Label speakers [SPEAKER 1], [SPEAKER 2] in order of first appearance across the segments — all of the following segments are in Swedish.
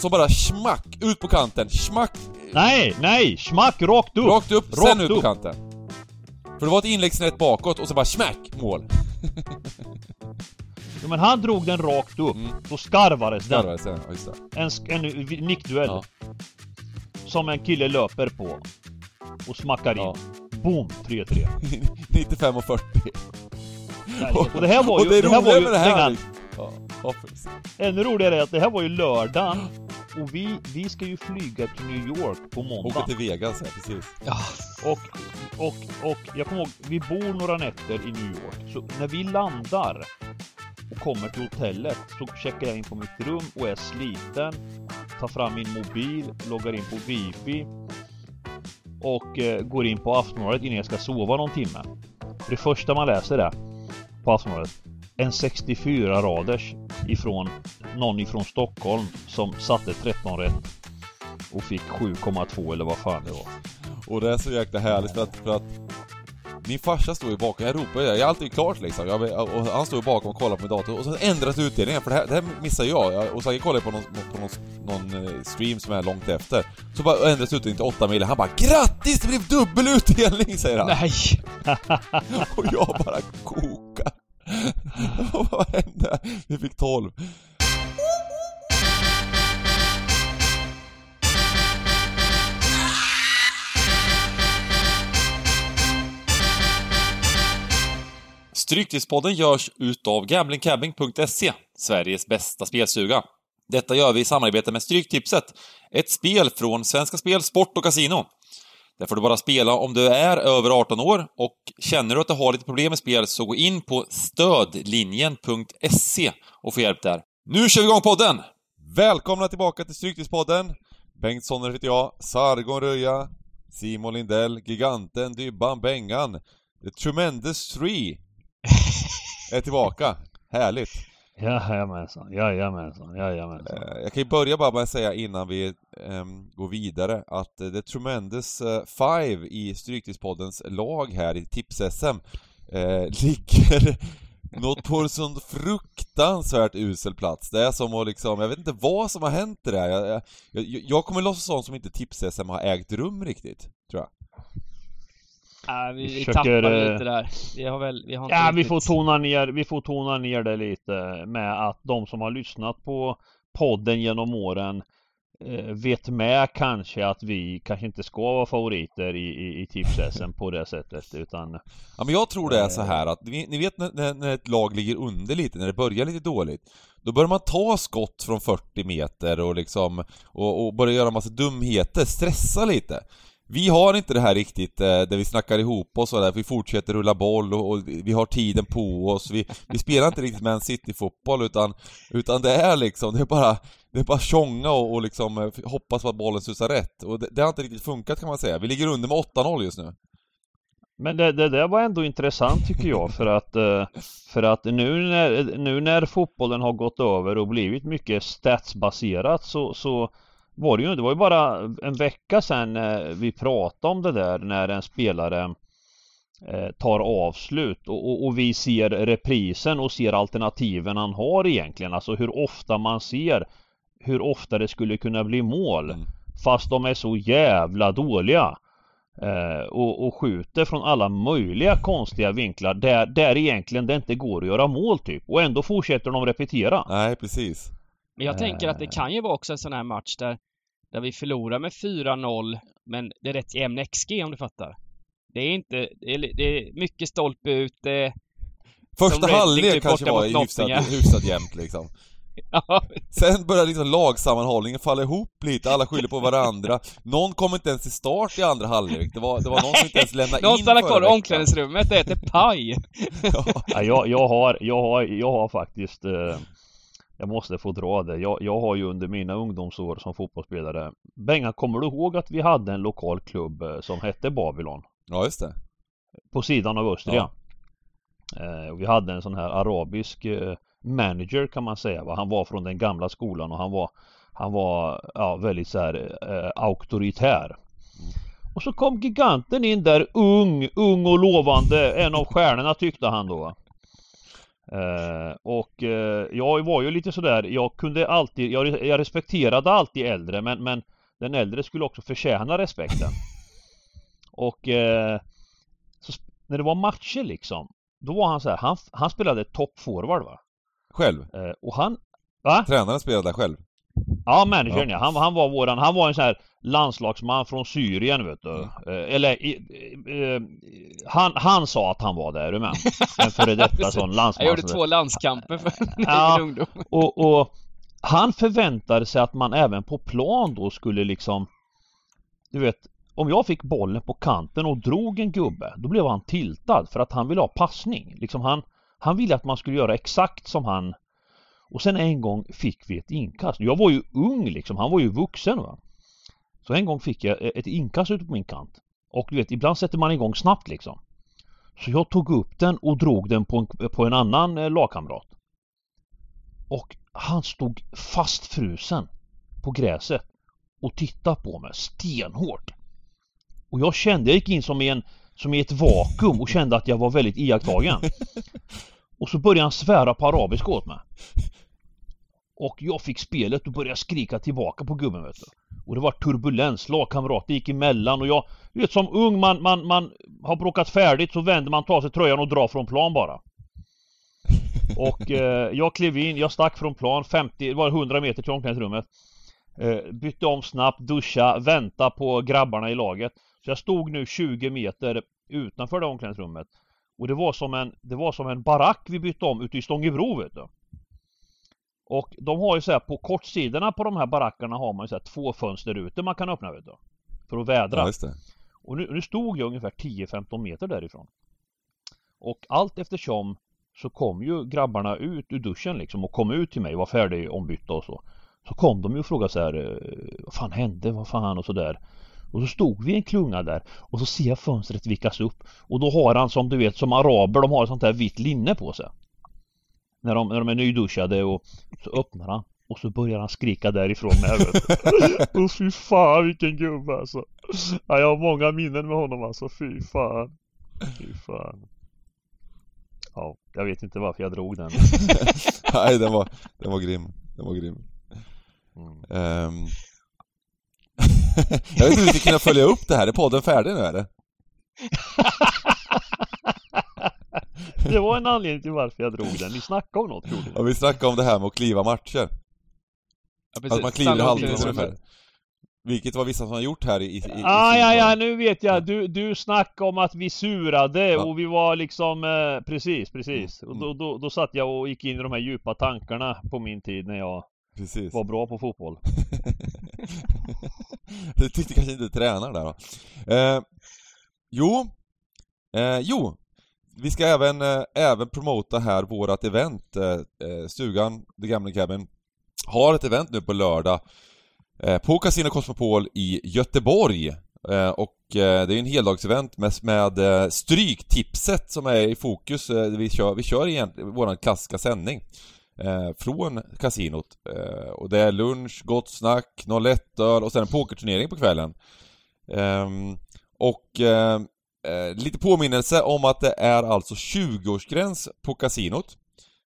[SPEAKER 1] Så bara smack, ut på kanten, smack,
[SPEAKER 2] Nej, nej! Smack rakt upp!
[SPEAKER 1] rakt upp,
[SPEAKER 2] Rakt
[SPEAKER 1] sen ut på
[SPEAKER 2] upp.
[SPEAKER 1] kanten. För det var ett inlägg snett bakåt och så bara smack, mål.
[SPEAKER 2] Ja, men han drog den rakt upp.
[SPEAKER 1] Mm.
[SPEAKER 2] Då skarvades den.
[SPEAKER 1] Skarvade sen, ja det.
[SPEAKER 2] En, en nickduell.
[SPEAKER 1] Ja.
[SPEAKER 2] Som en kille löper på. Och smackar in.
[SPEAKER 1] Ja.
[SPEAKER 2] Boom! 3-3.
[SPEAKER 1] 95 och 40.
[SPEAKER 2] Och det här var ju...
[SPEAKER 1] och det,
[SPEAKER 2] det här var ju
[SPEAKER 1] med det här... Ja,
[SPEAKER 2] ännu roligare är att det här var ju lördagen. Och vi, vi ska ju flyga till New York på
[SPEAKER 1] Åka
[SPEAKER 2] måndag.
[SPEAKER 1] till Vegas, ja precis.
[SPEAKER 2] Och, och, och jag kommer ihåg, vi bor några nätter i New York. Så när vi landar och kommer till hotellet så checkar jag in på mitt rum och är sliten. Tar fram min mobil, loggar in på wifi. Och eh, går in på Aftonbladet innan jag ska sova någon timme. Det första man läser är på Aftonbladet en 64 raders ifrån någon ifrån Stockholm som satte 13 rätt och fick 7,2 eller vad fan det var.
[SPEAKER 1] Och det är så jäkla härligt för att, för att min farsa står ju bakom, jag ropar jag är alltid klart liksom. Jag, och han står ju bakom och kollar på min dator och så ändras utdelningen för det här, det här missar jag. och så kollar jag på någon, på någon, någon eh, stream som är långt efter. Så bara ändras utdelningen till 8 mil. Han bara 'Grattis! Det blev dubbel utdelning!' säger han.
[SPEAKER 3] Nej!
[SPEAKER 1] Och jag bara kokar. Vad hände? Vi fick 12. Stryktipspodden görs utav gamblingcabbing.se, Sveriges bästa spelsuga. Detta gör vi i samarbete med Stryktipset, ett spel från Svenska Spel, Sport och Casino. Där får du bara spela om du är över 18 år och känner du att du har lite problem med spel så gå in på stödlinjen.se och få hjälp där. Nu kör vi igång podden! Välkomna tillbaka till Stryktipspodden! Bengt Sonner heter jag, Sargon Röja, Simon Lindell, Giganten, Dybban, Bengan, The Tremendous Three är tillbaka. Härligt!
[SPEAKER 2] Jajamensan, jajamensan, jajamensan.
[SPEAKER 1] Eh, jag kan ju börja bara med att säga innan vi äm, går vidare att det The Tremendous eh, Five i Stryktipspoddens lag här i Tips-SM äh, ligger något på en sån fruktansvärt usel plats. Det är som att liksom, jag vet inte vad som har hänt i det här. Jag, jag, jag, jag kommer låtsas som som inte Tips-SM har ägt rum riktigt, tror jag.
[SPEAKER 3] Äh, vi,
[SPEAKER 2] Vi försöker,
[SPEAKER 3] tappar
[SPEAKER 2] eh,
[SPEAKER 3] lite där. Vi har väl, vi har inte
[SPEAKER 2] Ja, vi får tona ner, vi får tona ner det lite med att de som har lyssnat på podden genom åren eh, vet med kanske att vi kanske inte ska vara favoriter i, i, i tips på det sättet utan
[SPEAKER 1] Ja men jag tror det är så här att, ni, ni vet när, när, när ett lag ligger under lite, när det börjar lite dåligt Då börjar man ta skott från 40 meter och liksom, och, och börja göra massa dumheter, stressa lite vi har inte det här riktigt, eh, där vi snackar ihop oss och där, vi fortsätter rulla boll och, och vi har tiden på oss, vi, vi spelar inte riktigt Man City-fotboll utan, utan det är liksom, det är bara, det är bara tjonga och, och liksom eh, hoppas på att bollen susar rätt. Och det, det har inte riktigt funkat kan man säga, vi ligger under med 8-0 just nu.
[SPEAKER 2] Men det, det där var ändå intressant tycker jag för att eh, För att nu när, nu när fotbollen har gått över och blivit mycket statsbaserat så, så var det ju, det var ju bara en vecka sedan eh, vi pratade om det där när en spelare eh, tar avslut och, och, och vi ser reprisen och ser alternativen han har egentligen. Alltså hur ofta man ser hur ofta det skulle kunna bli mål.
[SPEAKER 1] Mm.
[SPEAKER 2] Fast de är så jävla dåliga. Eh, och, och skjuter från alla möjliga konstiga vinklar där, där egentligen det inte går att göra mål typ. Och ändå fortsätter de repetera.
[SPEAKER 1] Nej, precis
[SPEAKER 3] Men jag tänker att det
[SPEAKER 2] Eh.
[SPEAKER 3] kan ju vara också en sån här match där, där vi förlorar med 4-0 men det är rätt jämn XG om du fattar. Det är inte, det är, det är mycket stolpe ut, det,
[SPEAKER 1] Första
[SPEAKER 3] Reading
[SPEAKER 1] halvlek
[SPEAKER 3] typ
[SPEAKER 1] kanske var hyfsat, hyfsat jämnt liksom.
[SPEAKER 3] ja,
[SPEAKER 1] Sen börjar liksom lagsammanhållningen falla ihop lite, alla skyller på varandra. Någon kom inte ens till start i andra halvlek. Det var, det var någon som inte ens lämnade
[SPEAKER 3] någon
[SPEAKER 1] in
[SPEAKER 3] stannar
[SPEAKER 1] förra
[SPEAKER 3] kvar i omklädningsrummet och äter paj.
[SPEAKER 1] Ja.
[SPEAKER 2] Ja, jag, jag, har, jag, har, jag har faktiskt eh, Jag måste få dra det. Jag, jag har ju under mina ungdomsår som fotbollsspelare Benga, kommer du ihåg att vi hade en lokal klubb eh, som hette Babylon?
[SPEAKER 1] ja, just det.
[SPEAKER 2] På sidan av Östria. Eh, och vi hade en sån här arabisk eh, manager kan man säga. Va? Han var från den gamla skolan och han var Han var ja, väldigt så här eh, auktoritär. Och så kom giganten in där ung, ung och lovande. En av stjärnorna tyckte han då. Eh, och eh, jag var ju lite sådär, jag kunde alltid, jag, jag respekterade alltid äldre men, men den äldre skulle också förtjäna respekten. Och eh, så, när det var matcher liksom, då var han så här, han, han spelade toppforward va?
[SPEAKER 1] Själv?
[SPEAKER 2] Och han, va?
[SPEAKER 1] Tränaren spelade själv?
[SPEAKER 2] Ja, managern
[SPEAKER 1] Ja.
[SPEAKER 2] Han, han var våran, han var en sån här landslagsman från Syrien vet du.
[SPEAKER 1] Mm.
[SPEAKER 2] Eh, eller, i- eh, han, han sa att han var där, är du med? En före detta sån landsman.
[SPEAKER 3] Jag gjorde två landskamper för
[SPEAKER 2] Ja.
[SPEAKER 3] min ungdom.
[SPEAKER 2] och, och han förväntade sig att man även på plan då skulle liksom Du vet Om jag fick bollen på kanten och drog en gubbe Då blev han tiltad för att han ville ha passning liksom han Han ville att man skulle göra exakt som han och sen en gång fick vi ett inkast. Jag var ju ung liksom, han var ju vuxen va. Så en gång fick jag e-, ett inkast ute på min kant. Och du vet ibland sätter man igång snabbt liksom. Så jag tog upp den och drog den på en, på en annan eh, lagkamrat. Och han stod fastfrusen på gräset och tittade på mig stenhårt. Och jag kände, jag gick in som i, en, som i ett vakuum och kände att jag var väldigt iakttagen. Och så började han svära på arabiska åt mig. Och jag fick spelet och började skrika tillbaka på gubben vet du. Och det var turbulens, lagkamrater gick emellan och jag, du vet som ung man, man, man har bråkat färdigt så vänder man, tar sig tröjan och drar från plan bara. Och eh, jag klev in, jag stack från plan 50, det var 100 meter till omklädningsrummet. Eh, bytte om snabbt, duscha, vänta på grabbarna i laget. Så jag stod nu 20 meter utanför det omklädningsrummet. Och det var som en, det var som en barack vi bytte om ute i Stångebro vet du. Och de har ju så här på kortsidorna på de här barackerna har man ju så här två fönsterrutor man kan öppna vet du. För att vädra.
[SPEAKER 1] Ja.
[SPEAKER 2] Och nu, nu stod jag ungefär 10-15 meter därifrån. Och allt eftersom så kom ju grabbarna ut ur duschen liksom och kom ut till mig, var färdig ombytta och så. Så kom de ju och frågade så här, eh, vad fan hände, vad fan och så där. Och så stod vi i en klunga där och så ser jag fönstret vickas upp och då har han som du vet som araber, de har sånt där vitt linne på sig. När de, när de är nyduschade och så öppnar han och så börjar han skrika därifrån med du. Och fy fan vilken gubbe alltså. Ja, jag har många minnen med honom alltså, fy fan. Fy fan. Ja, jag vet inte varför jag drog den.
[SPEAKER 1] Nej, den var, den var grym. Den var grym.
[SPEAKER 2] Mm.
[SPEAKER 1] Ehm. Jag vet inte hur vi ska kunna följa upp det här. Är podden färdig nu eller?
[SPEAKER 2] Det var en anledning till varför jag drog den. Ni snackade om något gjorde
[SPEAKER 1] Ja,
[SPEAKER 2] ni?
[SPEAKER 1] vi snackade om det här med att kliva matcher.
[SPEAKER 3] Ja,
[SPEAKER 1] Att man kliver halvtimme
[SPEAKER 3] omklädningsrummet.
[SPEAKER 1] ungefär. Vilket var vissa som har gjort här i, i, i
[SPEAKER 2] Ah, ja, ja, nu vet jag. Du, du snackade om att vi surade
[SPEAKER 1] Ja.
[SPEAKER 2] och vi var liksom, eh, precis, precis.
[SPEAKER 1] Mm,
[SPEAKER 2] Och då, då, då satt jag och gick in i de här djupa tankarna på min tid när jag
[SPEAKER 1] Precis.
[SPEAKER 2] var bra på fotboll.
[SPEAKER 1] du tyckte kanske inte tränaren där då. Eh, jo, eh, jo. Vi ska även, eh, även promota här vårat event. Eh, eh, stugan, The Gambling Cabin, har ett event nu på lördag eh, på Casino Cosmopol i Göteborg. Och det är en heldagsevent med, med Stryktipset som är i fokus. Vi kör, vi kör egentligen vår klassiska sändning eh, från kasinot. Eh, och det är lunch, gott snack, någon lättöl och sen en pokerturnering på kvällen. Eh, och eh, eh, lite påminnelse om att det är alltså 20-årsgräns på kasinot.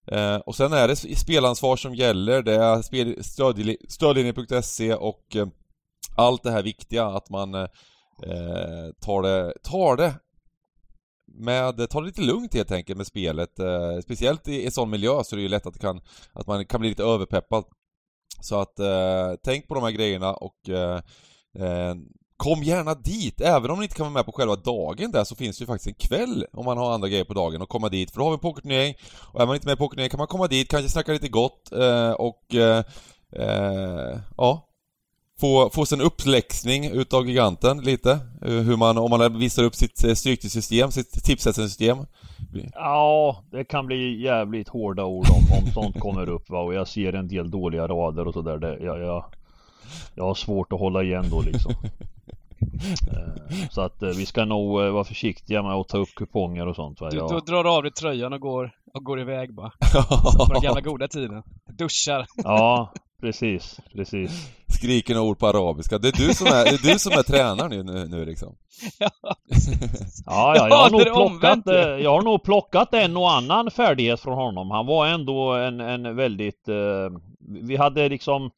[SPEAKER 1] Eh, och sen är det spelansvar som gäller, det är spel, stödlinje- stödlinje.se och eh, allt det här viktiga att man eh, eh tar det, tar det med, eh, ta det lite lugnt helt enkelt med spelet. Eh, speciellt i en sån miljö så är det ju lätt att, det kan, att man kan bli lite överpeppad. Så att eh, tänk på de här grejerna och eh, eh, kom gärna dit. Även om ni inte kan vara med på själva dagen där så finns det ju faktiskt en kväll om man har andra grejer på dagen och komma dit. För då har vi en pokerturnering och är man inte med på pokerturneringen kan man komma dit, kanske snacka lite gott eh, och eh, eh, ja, få, få sig en uppläxning utav giganten lite. Eh, Hur man, om man visar upp sitt eh, stryktipssystem, sitt tipsättningssystem.
[SPEAKER 2] Ja, det kan bli jävligt hårda ord om, om sånt kommer upp va och jag ser en del dåliga rader och sådär. Det- Jag, jag, jag har svårt att hålla igen då liksom. Eh, Så att vi ska nog vara försiktiga med att ta upp kuponger och sånt va.
[SPEAKER 3] Du, då drar du av dig tröjan och går, och går iväg bara. Från den gamla goda tiden. Duschar.
[SPEAKER 2] Ja, precis, precis.
[SPEAKER 1] skriker några ord på arabiska. Det är du som är, det är, du som är tränaren nu, nu liksom.
[SPEAKER 2] Ja, ja, jag har, nog plockat, eh, jag har nog plockat en och annan färdighet från honom. Han var ändå en, en väldigt... Eh, vi hade liksom...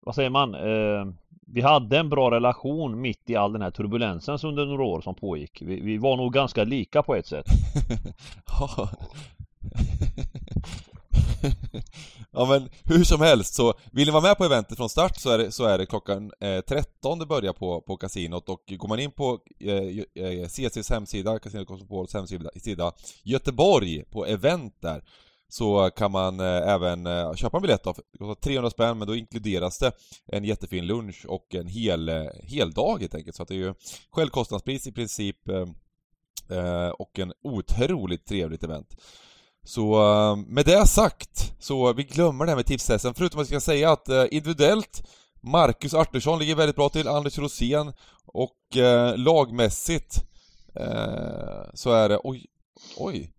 [SPEAKER 2] Vad säger man? Eh, vi hade en bra relation mitt i all den här turbulensen under några år som pågick. Vi, vi var nog ganska lika på ett sätt.
[SPEAKER 1] ja men hur som helst så, vill ni vara med på eventet från start så är det, så är det klockan eh, 13 det börjar på, på kasinot och går man in på eh, eh CCs hemsida, Casino Cosmopols hemsida, Göteborg på event där så kan man eh, även eh, köpa en biljett då. Det kostar 300 spänn men då inkluderas det en jättefin lunch och en hel, eh, hel dag helt enkelt. Så att det är ju självkostnadspris i princip eh, eh och en otroligt trevligt event. Så eh, med det sagt, så vi glömmer det här med Tipstesten. förutom att jag ska säga att eh, individuellt Marcus Artursson ligger väldigt bra till, Anders Rosén och eh, lagmässigt eh, så är det, oj, oj,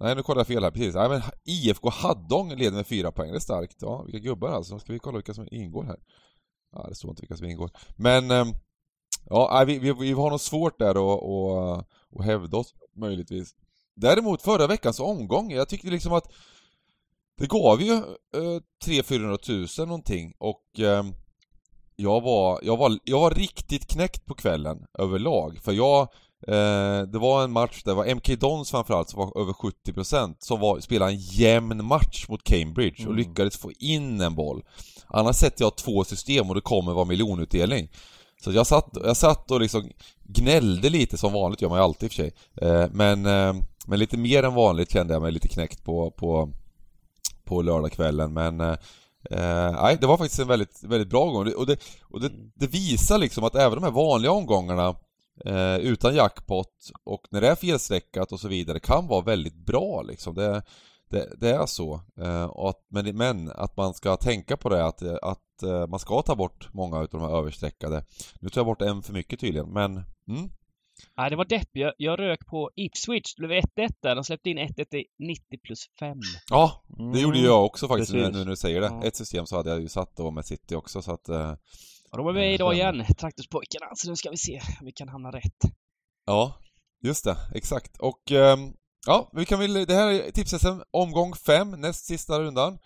[SPEAKER 1] Nej, nu kollade jag fel här, precis. Nej, men IFK Haddong leder med fyra poäng, det är starkt. Ja, vilka gubbar alltså. Ska vi kolla vilka som ingår här? Ja, det står inte vilka som ingår. Men, eh, ja, vi, vi, vi har nog svårt där att, och, att hävda oss, möjligtvis. Däremot förra veckans omgång, jag tyckte liksom att det gav ju eh, 300-400 000 någonting och eh, jag, var, jag, var, jag var riktigt knäckt på kvällen överlag, för jag Eh, det var en match där var MK Dons framförallt som var över 70% som var, spelade en jämn match mot Cambridge och mm. lyckades få in en boll. Annars sätter jag två system och det kommer vara miljonutdelning. Så jag satt, jag satt och liksom gnällde lite som vanligt, gör man ju alltid i och för sig. Eh, men, eh, men lite mer än vanligt kände jag mig lite knäckt på, på, på lördagskvällen men eh, eh nej, det var faktiskt en väldigt, väldigt bra omgång och, det, och det, det visar liksom att även de här vanliga omgångarna eh, utan jackpot och när det är felstreckat och så vidare kan vara väldigt bra liksom. Det, det, det är så. Eh, att, men, men att man ska tänka på det att, att eh, man ska ta bort många av de här överstreckade. Nu tar jag bort en för mycket tydligen, men mm.
[SPEAKER 3] Nej, det var deppigt. Jag, jag rök på Ipswich. Det blev 1-1 där. De släppte in 1-1 i 90 plus 5.
[SPEAKER 1] Ja, det mm. gjorde jag också faktiskt nu, nu när du säger det. Ja. Ett system så hade jag ju satt då med City också så att eh,
[SPEAKER 3] Ja, de är med idag igen, Traktorspojkarna, så nu ska vi se om vi kan hamna rätt.
[SPEAKER 1] Ja, just det, exakt. Och ähm, ja, vi kan väl, det här är tipset omgång 5, näst sista rundan.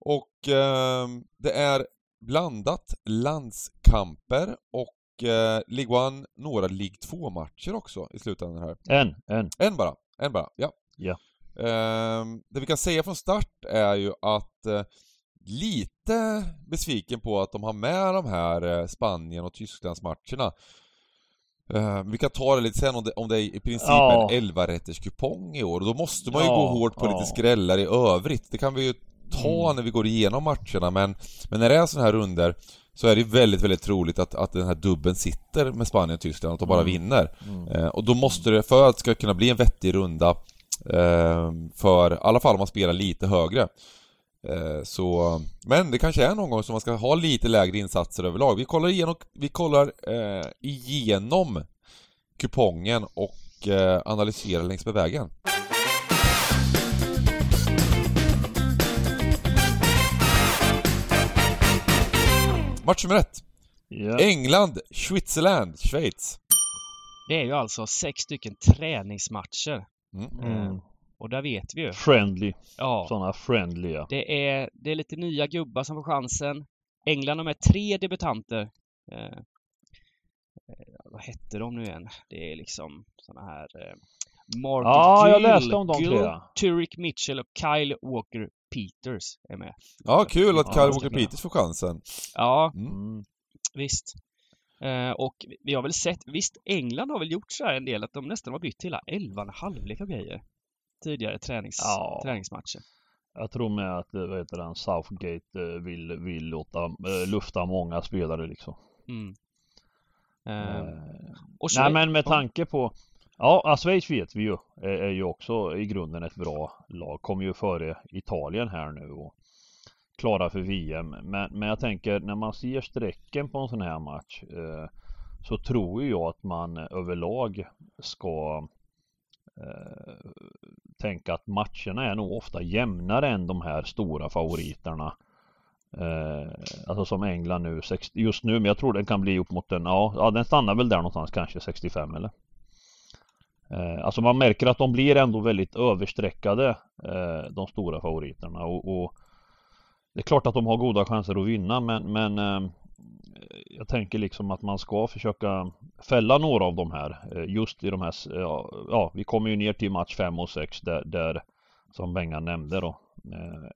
[SPEAKER 1] Och ähm, det är blandat landskamper och äh, League One, några League 2-matcher också i slutändan här.
[SPEAKER 2] En, en.
[SPEAKER 1] En bara, en bara, ja.
[SPEAKER 2] Ja.
[SPEAKER 1] Ähm, det vi kan säga från start är ju att äh, lite besviken på att de har med de här eh, Spanien och Tysklands matcherna. Uh, vi kan ta det lite sen om det, om det är i princip ja. en 11 rätters kupong i år och då måste man ju ja, gå hårt på ja. lite skrällar i övrigt. Det kan vi ju ta mm. när vi går igenom matcherna men, men när det är sådana här runder så är det väldigt, väldigt troligt att, att den här dubben sitter med Spanien och Tyskland, att de bara mm. vinner. Mm. Uh, och då måste det, för att det ska kunna bli en vettig runda, uh, för i alla fall om man spelar lite högre, Eh, så, men det kanske är någon gång som man ska ha lite lägre insatser överlag. Vi kollar igenom, vi kollar eh, igenom kupongen och eh, analyserar längs med vägen. Match nummer ett. Yeah. England, Switzerland, Schweiz.
[SPEAKER 3] Det är ju alltså sex stycken träningsmatcher. Mm. Mm. Och där vet vi ju.
[SPEAKER 2] Friendly. Ja. Sådana friendliga.
[SPEAKER 3] Det är, det är lite nya gubbar som får chansen. England har med tre debutanter. Eh, eh, vad hette de nu igen? Det är liksom sådana här eh, Mark
[SPEAKER 2] Ja, Gill, jag läste om de tre.
[SPEAKER 3] Turik Mitchell och Kyle Walker Peters är med.
[SPEAKER 1] Ja, kul att Kyle Walker Peters får chansen.
[SPEAKER 3] Ja, mm. visst. Eh, och vi har väl sett, visst England har väl gjort så här en del att de nästan har bytt hela elvan halvlek och grejer tidigare tränings, ja. träningsmatcher.
[SPEAKER 2] Jag tror med att vad heter den, Southgate eh, vill, vill låta, lufta många spelare liksom. Mm. Uh, och Nej men med tanke på Ja, alltså, Schweiz vet vi ju eh, är, ju också i grunden ett bra lag. Kommer ju före Italien här nu och klara för VM. Men, men jag tänker när man ser strecken på en sån här match eh, så tror jag att man överlag ska eh, tänka att matcherna är nog ofta jämnare än de här stora favoriterna Eh, alltså som England nu, just nu, men jag tror den kan bli upp mot en, ja, ja den stannar väl där någonstans kanske 65 eller? Eh, alltså man märker att de blir ändå väldigt överstreckade, eh, de stora favoriterna och, och, det är klart att de har goda chanser att vinna men, men eh, jag tänker liksom att man ska försöka fälla några av de här eh, just i de här, ja, ja vi kommer ju ner till match 5 och 6 där, där som Bengan nämnde då,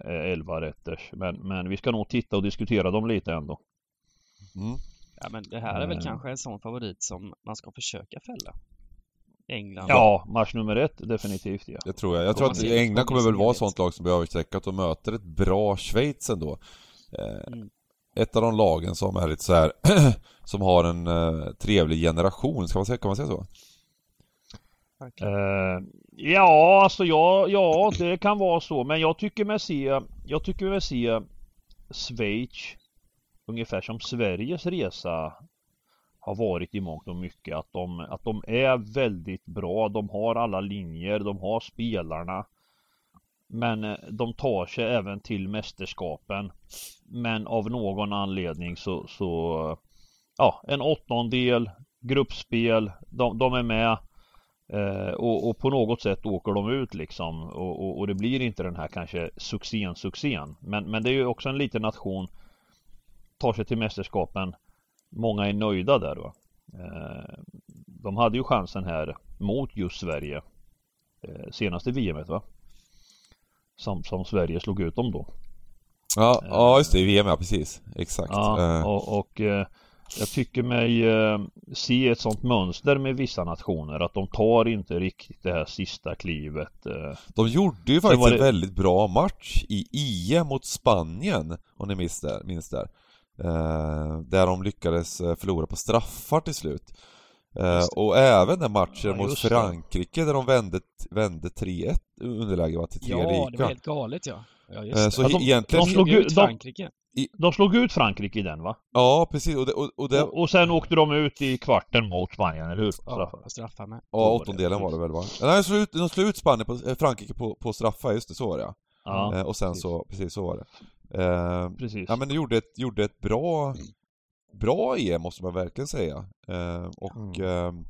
[SPEAKER 2] 11 rätters. Men, men vi ska nog titta och diskutera dem lite ändå.
[SPEAKER 3] Mm. Ja men det här är väl mm. kanske en sån favorit som man ska försöka fälla. England.
[SPEAKER 2] Ja, match nummer ett definitivt ja.
[SPEAKER 1] Det tror jag. Jag tror att England kommer väl vara ett sånt lag som blir överstreckat och möter ett bra Schweiz ändå. Eh, mm. Ett av de lagen som är lite så här som har en uh, trevlig generation, ska man säga, kan man säga så?
[SPEAKER 2] Uh, ja, alltså ja, ja, det kan vara så. Men jag tycker mig se, jag tycker mig se Schweiz ungefär som Sveriges resa har varit i mångt och mycket. Att de, att de är väldigt bra. De har alla linjer, de har spelarna. Men eh, de tar sig även till mästerskapen. Men av någon anledning så, så ja, en åttondel, gruppspel, de, de är med. Eh, och, och, på något sätt åker de ut liksom och, och, och, det blir inte den här kanske succén, succén. Men, men det är ju också en liten nation. Tar sig till mästerskapen. Många är nöjda där då. Eh, de hade ju chansen här mot just Sverige. Eh, senaste VMet va? Som, som Sverige slog ut dem då.
[SPEAKER 1] Ja, ja just det, i VM ja, precis. Exakt.
[SPEAKER 2] Ja, eh. och, och jag tycker mig eh, se ett sånt mönster med vissa nationer att de tar inte riktigt det här sista klivet. Eh.
[SPEAKER 1] De gjorde ju faktiskt det... en väldigt bra match i IE mot Spanien, om ni minns där. Minns där. Eh, där de lyckades eh, förlora på straffar till slut. Eh, och även den matchen ja, mot Frankrike där de vände, vände 3-1 underläge var till tre
[SPEAKER 3] ja,
[SPEAKER 1] lika.
[SPEAKER 3] Ja, det var helt galet ja. ja just
[SPEAKER 1] så alltså, egentligen...
[SPEAKER 2] De slog ut Frankrike. I... De slog ut Frankrike i den va?
[SPEAKER 1] Ja, precis. Och, det, och, och, det...
[SPEAKER 2] och, och sen åkte de ut i kvarten mot Spanien, eller hur?
[SPEAKER 3] Straffar. straffar med.
[SPEAKER 1] Ja, åttondelen var det väl va? Nej, de slog ut, de slog ut Spanien på, Frankrike på, på straffar, just det, så var det ja. Eh, och sen precis. så, precis så var det. Eh, precis. Ja men det gjorde ett, gjorde ett bra, bra EM måste man verkligen säga. Eh, och mm. eh,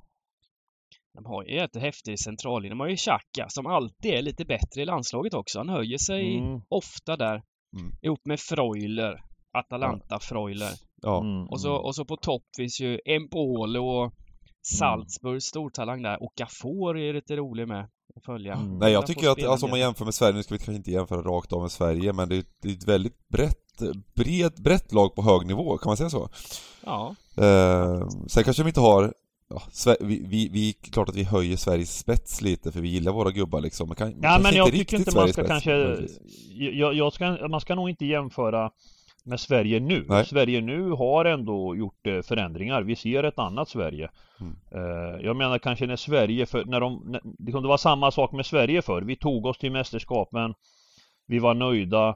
[SPEAKER 3] de har ju ett häftig centrallinje. De har ju Xhaka som alltid är lite bättre i landslaget också. Han höjer sig mm. ofta där. Mm. Ihop med Freuler. Atalanta ja. Freuler. Ja. Mm, och, så, mm. och så på topp finns ju Empolo och mm. Salzburg, stortalang där. Och Gafor är lite rolig med följa.
[SPEAKER 1] Mm. Nej jag tycker att, alltså om man jämför med Sverige, nu ska vi kanske inte jämföra rakt av med Sverige, men det är, det är ett väldigt brett, bred, brett lag på hög nivå, kan man säga så?
[SPEAKER 3] Ja.
[SPEAKER 1] Eh, sen kanske de inte har ja, vi, vi, vi, klart att vi höjer Sveriges spets lite för vi gillar våra gubbar liksom. Men kan,
[SPEAKER 2] ja, men jag inte tycker inte man ska spets, kanske... Jag, jag, ska, man ska nog inte jämföra med Sverige nu. Nej. Sverige nu har ändå gjort eh, förändringar. Vi ser ett annat Sverige. Mm. Eh, jag menar kanske när Sverige, för, när de, när, det kunde vara samma sak med Sverige för. Vi tog oss till mästerskapen. Vi var nöjda.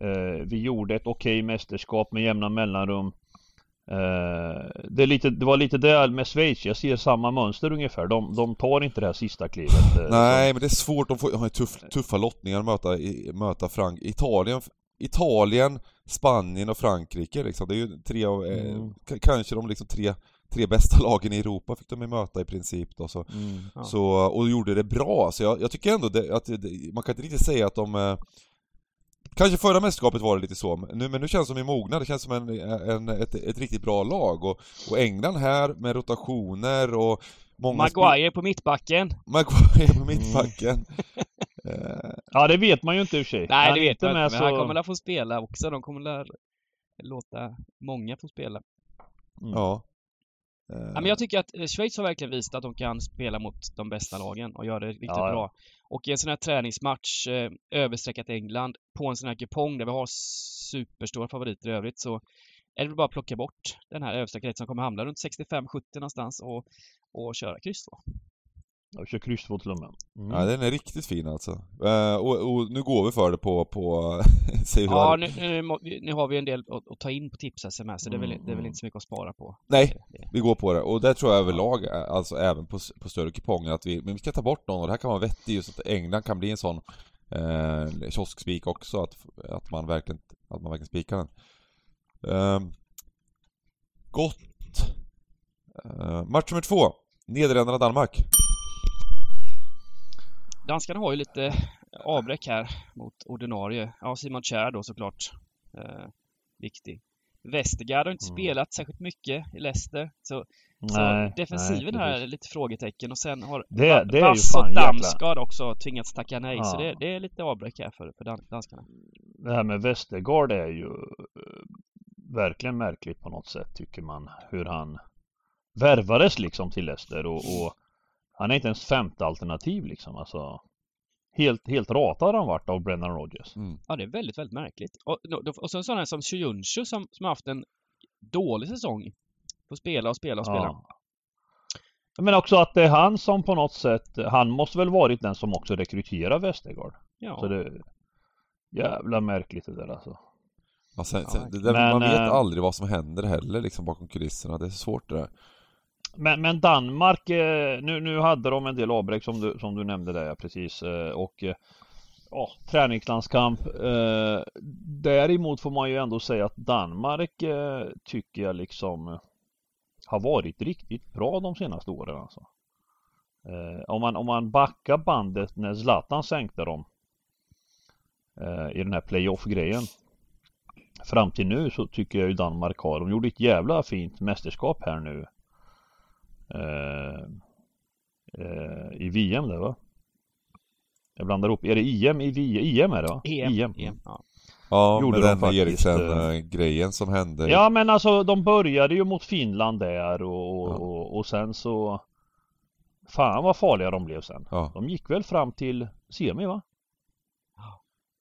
[SPEAKER 2] Eh, vi gjorde ett okej okay mästerskap med jämna mellanrum. Det, är lite, det var lite det med Schweiz, jag ser samma mönster ungefär. De, de tar inte det här sista klivet.
[SPEAKER 1] Eh, Nej, men det är svårt. De får, har tuff, tuffa lottningar att möta, möta Frank Italien, Italien, Spanien och Frankrike liksom. Det är ju tre av, eh, mm. kanske de liksom tre, tre bästa lagen i Europa fick de ju möta i princip då. Så, mm, ja. så, och gjorde det bra. Så jag, jag tycker ändå det, att det, man kan inte riktigt säga att de Kanske förra mästerskapet var det lite så, nu, men nu känns som i mogna, det känns som en, en, ett, ett riktigt bra lag och, och England här med rotationer och
[SPEAKER 3] många Maguire på mittbacken
[SPEAKER 1] Maguire på mittbacken
[SPEAKER 2] uh... Ja det vet man ju inte i och sig
[SPEAKER 3] Nej det vet man inte, men så... han kommer att få spela också, de kommer att låta många få spela
[SPEAKER 1] mm. Ja
[SPEAKER 3] Ja, men jag tycker att eh, Schweiz har verkligen visat att de kan spela mot de bästa lagen och göra det riktigt ja, bra. Och i en sån här träningsmatch, eh, överstreckat England, på en sån här kupong där vi har superstora favoriter i övrigt så är det väl bara att plocka bort den här överstreckade som kommer hamna runt 65-70 någonstans och, och köra kryss då.
[SPEAKER 2] Jag kör kryss två till och med.
[SPEAKER 1] Mm. Ja, den är riktigt fin alltså. Uh, och, och, nu går vi för det på, på
[SPEAKER 3] Ja, nu, nu, nu, har vi en del att, att ta in på tips-sms, så det är, väl, det är väl mm. inte så mycket att spara på.
[SPEAKER 1] Nej, vi går på det. Och det tror jag överlag, eh, alltså även på, på större kuponger, att vi, men vi ska ta bort någon och det här kan vara vettigt just att England kan bli en sån eh, kioskspik också, att, att man verkligen att man verkligen spikar den. Uh, gott. Uh, match nummer två. Nederländerna-Danmark.
[SPEAKER 3] Danskarna har ju lite avbräck här mot ordinarie. Ja, Simon Kjär då såklart. Eh, viktig. Westergaard har inte mm. spelat särskilt mycket i Leicester. Så, nej, så defensiven nej, här är lite frågetecken och sen har det, det Vass och Damsgaard också tvingats tacka nej. Ja. Så det, det, är lite avbräck här för, för danskarna.
[SPEAKER 2] Det här med Westergaard är ju uh, verkligen märkligt på något sätt tycker man. Hur han värvades liksom till Leicester och, och han är inte ens femte alternativ liksom. Alltså, helt, helt ratad han varit av Brennan Rodgers.
[SPEAKER 3] Mm. Ja, det är väldigt, väldigt märkligt. Och, och så en sån här som Shujunshu som, som har haft en dålig säsong. Får spela och spela och spela. Ja.
[SPEAKER 2] Men också att det är han som på något sätt, han måste väl varit den som också rekryterar Westergaard. Ja. Så det är jävla märkligt det där alltså.
[SPEAKER 1] Ja, sen, sen, det där, men, man vet äh, aldrig vad som händer heller liksom bakom kulisserna. Det är svårt det där.
[SPEAKER 2] Men, men Danmark, eh, nu, nu hade de en del avbräck som du, som du nämnde där precis eh, och eh, ja, träningslandskamp. Däremot får man ju ändå säga att Danmark tycker jag liksom har varit riktigt bra de senaste åren alltså. Om man, om man backar bandet när Zlatan sänkte dem i den här playoff-grejen fram till nu så tycker jag ju Danmark har, de gjorde ett jävla fint mästerskap här nu i VM där va? Jag blandar ihop, är det IM i VM är det va?
[SPEAKER 3] EM, EM. EM ja.
[SPEAKER 1] Ja, Gjorde med den Eriksen-grejen som hände.
[SPEAKER 2] Ja men alltså de började ju mot Finland där och, och, ja. och, och sen så Fan vad farliga de blev sen. Ja. De gick väl fram till semi va?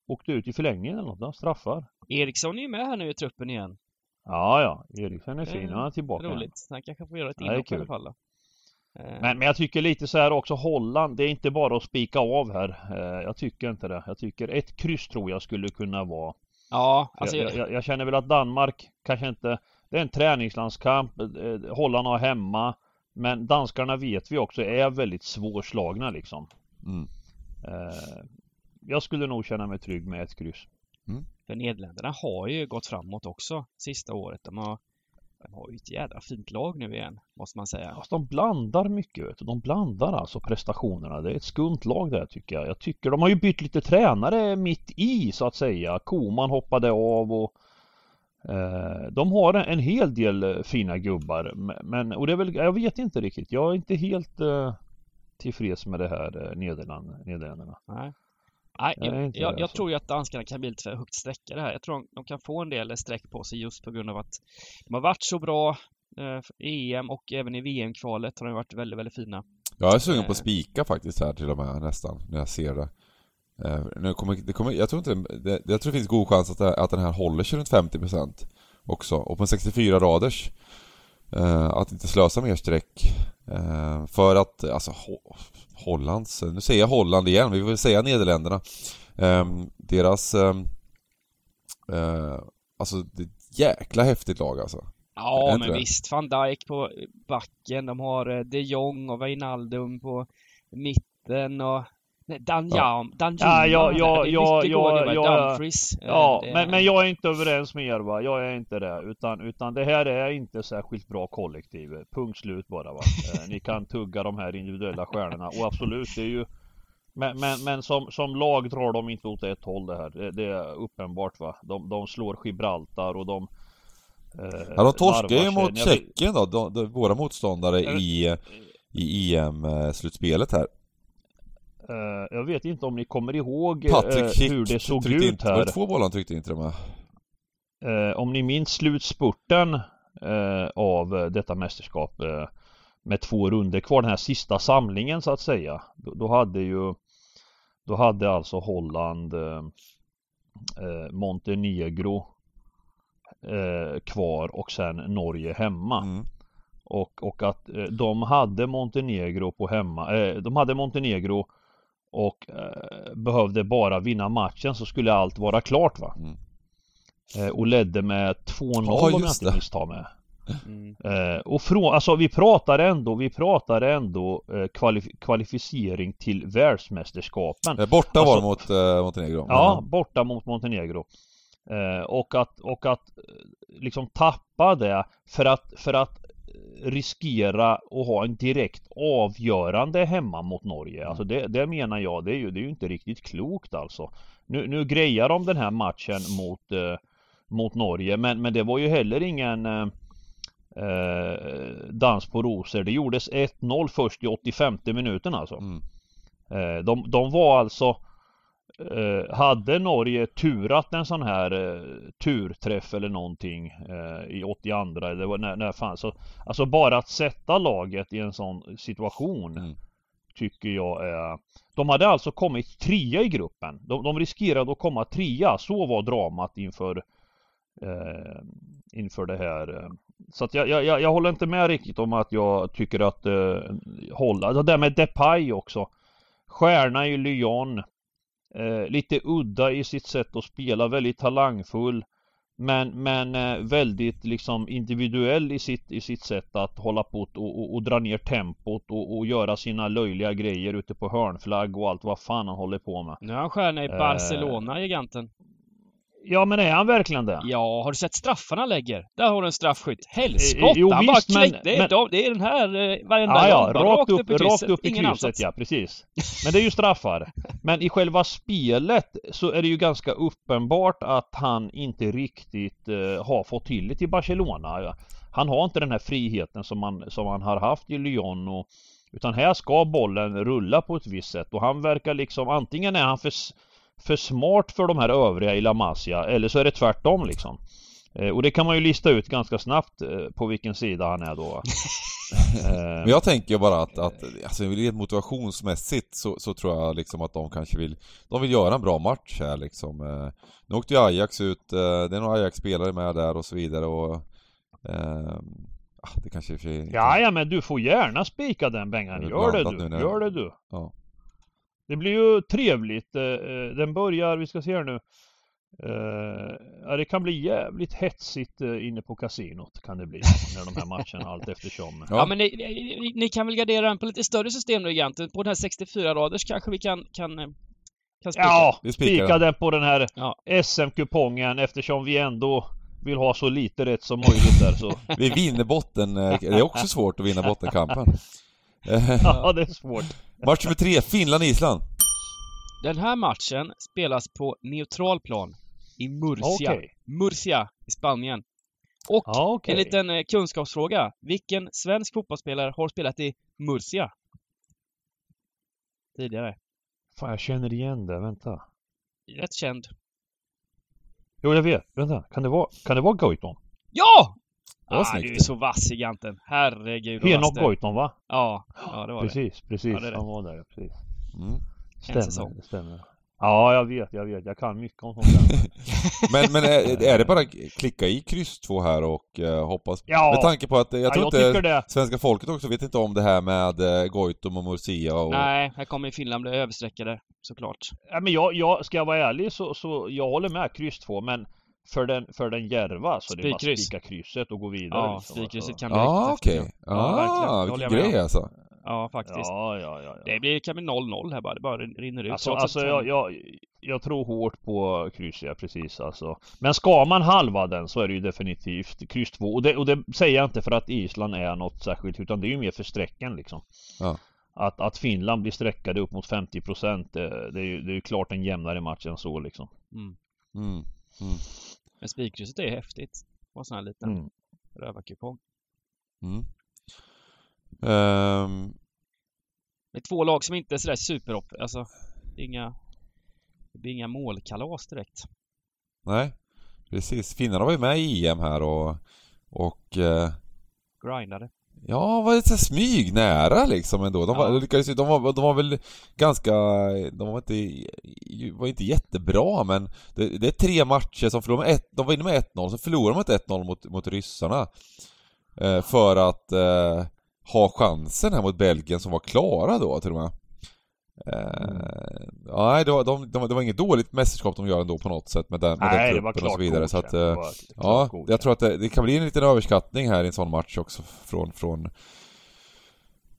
[SPEAKER 2] Åkte ut i förlängningen eller något, straffar.
[SPEAKER 3] Eriksson är ju med här nu i truppen igen.
[SPEAKER 2] Ja, ja. Eriksson är fin. Han är tillbaka.
[SPEAKER 3] Roligt. Han kanske får göra ett inhopp i alla fall då.
[SPEAKER 2] Eh. Men, men jag tycker lite så här också Holland, det är inte bara att spika av här. Eh, jag tycker inte det. Jag tycker ett kryss tror jag skulle kunna vara.
[SPEAKER 3] Ja,
[SPEAKER 2] alltså jag, jag, jag känner väl att Danmark kanske inte, det är en träningslandskamp, eh, Holland har hemma. Men danskarna vet vi också är väldigt svårslagna liksom. Mm. Jag skulle nog känna mig trygg med ett kryss.
[SPEAKER 3] Mm. För Nederländerna har ju gått framåt också sista året. De har, de har ju ett jädra fint lag nu igen, måste man säga.
[SPEAKER 2] Alltså, de blandar mycket, vet du. De blandar alltså prestationerna. Det är ett skumt lag där tycker jag. Jag tycker de har ju bytt lite tränare mitt i så att säga. Koman hoppade av och eh, de har en hel del eh, fina gubbar. Men, och det är väl, jag vet inte riktigt. Jag är inte helt eh, tillfreds med det här eh, Nederländerna.
[SPEAKER 3] Nej. Nej, jag, jag, jag tror ju att danskarna kan bli lite för högt sträckade här. Jag tror de, de kan få en del streck på sig just på grund av att de har varit så bra eh, EM och även i VM-kvalet har de varit väldigt, väldigt fina.
[SPEAKER 1] Jag är sugen på att eh. spika faktiskt här till och med nästan, när jag ser det. Eh, nu kommer, det kommer, jag tror inte, det, jag tror det finns god chans att, det, att den här håller sig runt 50% också. Och på en 64 raders att inte slösa mer streck. Eh, för att, alltså Hollands, nu säger jag Holland igen, vi vill säga Nederländerna. Um, deras, um, uh, alltså det är ett jäkla häftigt lag alltså.
[SPEAKER 3] Ja men det? visst, van Dijk på backen, de har eh, de Jong och Wijnaldum på mitten och Dan Jam, Dan
[SPEAKER 2] ja, ja, ja, ja, ja, ja, Dumfries. Ja, men, men jag är inte överens med er va. Jag är inte det. Utan, utan det här är inte särskilt bra kollektiv. Punkt slut bara va. Eh, ni kan tugga de här individuella stjärnorna. Och absolut, det är ju men, men, men som, som lag drar de inte åt ett håll det här. Det, det är uppenbart va. De, de slår Gibraltar och de
[SPEAKER 1] eh, Ja de torskar ju mot Tjeckien då, de, de, våra motståndare i, i EM-slutspelet här.
[SPEAKER 2] Uh, jag vet inte om ni kommer ihåg uh, hur det såg ut
[SPEAKER 1] inte, här. Var det två bollar han tryckte inte de här?
[SPEAKER 2] Uh, om ni minns slutspurten av detta mästerskap med två runder kvar, den här sista samlingen så att säga. Då, då hade ju Då hade alltså Holland Montenegro kvar och sen Norge hemma. Mm. Och, och att de hade Montenegro på hemma, de hade Montenegro och eh, behövde bara vinna matchen så skulle allt vara klart va. Mm. Eh, och ledde med 2-0 ja, om jag inte misstar mig. Mm. Eh, och från, alltså vi pratar ändå, vi pratar ändå eh, kvalif kvalificering till världsmästerskapen.
[SPEAKER 1] borta alltså, var mot eh, Montenegro.
[SPEAKER 2] Ja, borta mot Montenegro. Eh, och att, och att liksom tappa det för att, för att riskera att ha en direkt avgörande hemma mot Norge. Mm. Alltså det, det menar jag, det är ju, det är ju inte riktigt klokt alltså. Nu, nu grejar de den här matchen mot, eh, mot Norge men, men det var ju heller ingen eh, eh dans på rosor. Det gjordes 1-0 först i 85 minuten alltså. Mm. Eh, de, de var alltså Eh, hade Norge turat en sån här eh, turträff eller någonting eh, i 82 eller när, när fan så Alltså bara att sätta laget i en sån situation mm. Tycker jag är De hade alltså kommit trea i gruppen De, de riskerade att komma trea, så var dramat inför eh, Inför det här eh. Så att jag, jag, jag håller inte med riktigt om att jag tycker att eh, hålla, det där med Depay också Stjärna i Lyon Eh, lite udda i sitt sätt att spela, väldigt talangfull. Men, men eh, väldigt liksom individuell i sitt, i sitt sätt att hålla på och, och, och dra ner tempot och, och, göra sina löjliga grejer ute på hörnflagg och allt vad fan han håller på med.
[SPEAKER 3] Nu är han stjärna i eh. Barcelona, eh, giganten.
[SPEAKER 2] Ja men är han verkligen det?
[SPEAKER 3] Ja, har du sett straffarna han lägger? Där har du en straffskytt. Helskotta! Jo, han visst, bara men, det, är, men... De, det är den här eh, varenda
[SPEAKER 2] ja, ja, rakt, rakt, upp, upp i krysset. Rakt upp i Ingen krysset, ja precis. Men det är ju straffar. men i själva spelet så är det ju ganska uppenbart att han inte riktigt eh, har fått till det till Barcelona. Han har inte den här friheten som han, som han har haft i Lyon och utan här ska bollen rulla på ett visst sätt och han verkar liksom antingen är han för för smart för de här övriga i La Masia eller så är det tvärtom liksom. Eh, och det kan man ju lista ut ganska snabbt eh, på vilken sida han är då.
[SPEAKER 1] Men jag tänker bara att, att alltså, rent motivationsmässigt så, så tror jag liksom att de kanske vill De vill göra en bra match här liksom. Eh, nu åkte ju Ajax ut, det är några Ajax-spelare med där och så vidare och eh, det kanske för
[SPEAKER 2] Ja, ja men du får gärna spika den Bengan, gör det du, gör det du. Ja. Det blir ju trevligt. Eh, eh, den börjar, vi ska se här nu. Uh, ja, det kan bli jävligt hetsigt uh, inne på kasinot kan det bli när de här matcherna allt eftersom.
[SPEAKER 3] Ja, ja men ni, ni, ni, kan väl gardera den på lite större system nu egentligen? På den här 64 raders kanske vi kan, kan, kan
[SPEAKER 2] spika? Ja, vi spika den på den här ja. SM-kupongen eftersom vi ändå vill ha så lite rätt som möjligt där så.
[SPEAKER 1] vi vinner botten, det är också svårt att vinna bottenkampen.
[SPEAKER 2] Ja, det är svårt.
[SPEAKER 1] Match nummer tre, Finland-Island.
[SPEAKER 3] Den här matchen spelas på neutral plan i Murcia. Okay. Murcia i Spanien. Och ah, okay. en liten eh, kunskapsfråga. Vilken svensk fotbollsspelare har spelat i Murcia? Tidigare.
[SPEAKER 2] Fan, jag känner igen det. Vänta.
[SPEAKER 3] Rätt känd.
[SPEAKER 2] Jo, jag vet. Vänta. Kan det vara, kan det vara Goitom?
[SPEAKER 3] Ja! Ah, du är så vass giganten. Herregud
[SPEAKER 2] Henok Goitom va?
[SPEAKER 3] Ja, ja det var
[SPEAKER 2] precis, det. Precis, precis. Ja, Han var där, precis. Mm.
[SPEAKER 3] Stämmer,
[SPEAKER 2] det stämmer. Ja, jag vet, jag vet. Jag kan mycket om sånt där.
[SPEAKER 1] men, men är, är det bara klicka i kryss 2 här och uh, hoppas? Ja. Med tanke på att jag ja, tror jag inte det. svenska folket också vet inte om det här med uh, Goitom och Murcia och...
[SPEAKER 3] Nej, här kommer Finland bli överstreckade, såklart.
[SPEAKER 2] Ja, men jag, jag, ska jag vara ärlig så, så jag håller med kryss 2, men för den, för den järva så det är bara spika krysset och gå vidare.
[SPEAKER 3] Ja, liksom, spikkrysset kan
[SPEAKER 1] bli ah, riktigt okej. Okay. Ja, ah, vilken grej alltså.
[SPEAKER 3] Ja, faktiskt.
[SPEAKER 2] Ja, ja, ja,
[SPEAKER 3] ja. Det blir, kan bli 0-0 här bara. Det bara rinner ut.
[SPEAKER 2] Alltså, alltså jag, jag, jag tror hårt på kryss, ja precis alltså. Men ska man halva den så är det ju definitivt kryss 2. Och det, och det säger jag inte för att Island är något särskilt utan det är ju mer för sträckan liksom. Ja. Att, att Finland blir sträckade upp mot 50 procent det, det, är ju, det är ju klart en jämnare match än så liksom. Mm. Mm.
[SPEAKER 3] Mm. Men spikkrysset är häftigt. Och sån här liten mm. rövarkupong. Mm. Um... Det är två lag som inte är sådär superhopp, alltså inga... Det blir inga målkalas direkt.
[SPEAKER 1] Nej, precis. Finnarna var ju med i EM här och... och uh...
[SPEAKER 3] Grindade.
[SPEAKER 1] Ja, var lite smyg nära liksom ändå. De var, ja. lyckades, de, var, de var väl ganska... De var inte, var inte jättebra men det, det är tre matcher som förlorade med ett, De var inne med 1-0, så förlorade de med 1-0 mot, mot ryssarna. Eh, för att eh, ha chansen här mot Belgien som var klara då till och med. Eh, nej, det var, de, de, det var inget dåligt mästerskap de gör ändå på något sätt med den, med nej, den truppen och så vidare. Så att, eh, ja, jag tror att det, det, kan bli en liten överskattning här i en sån match också från, från,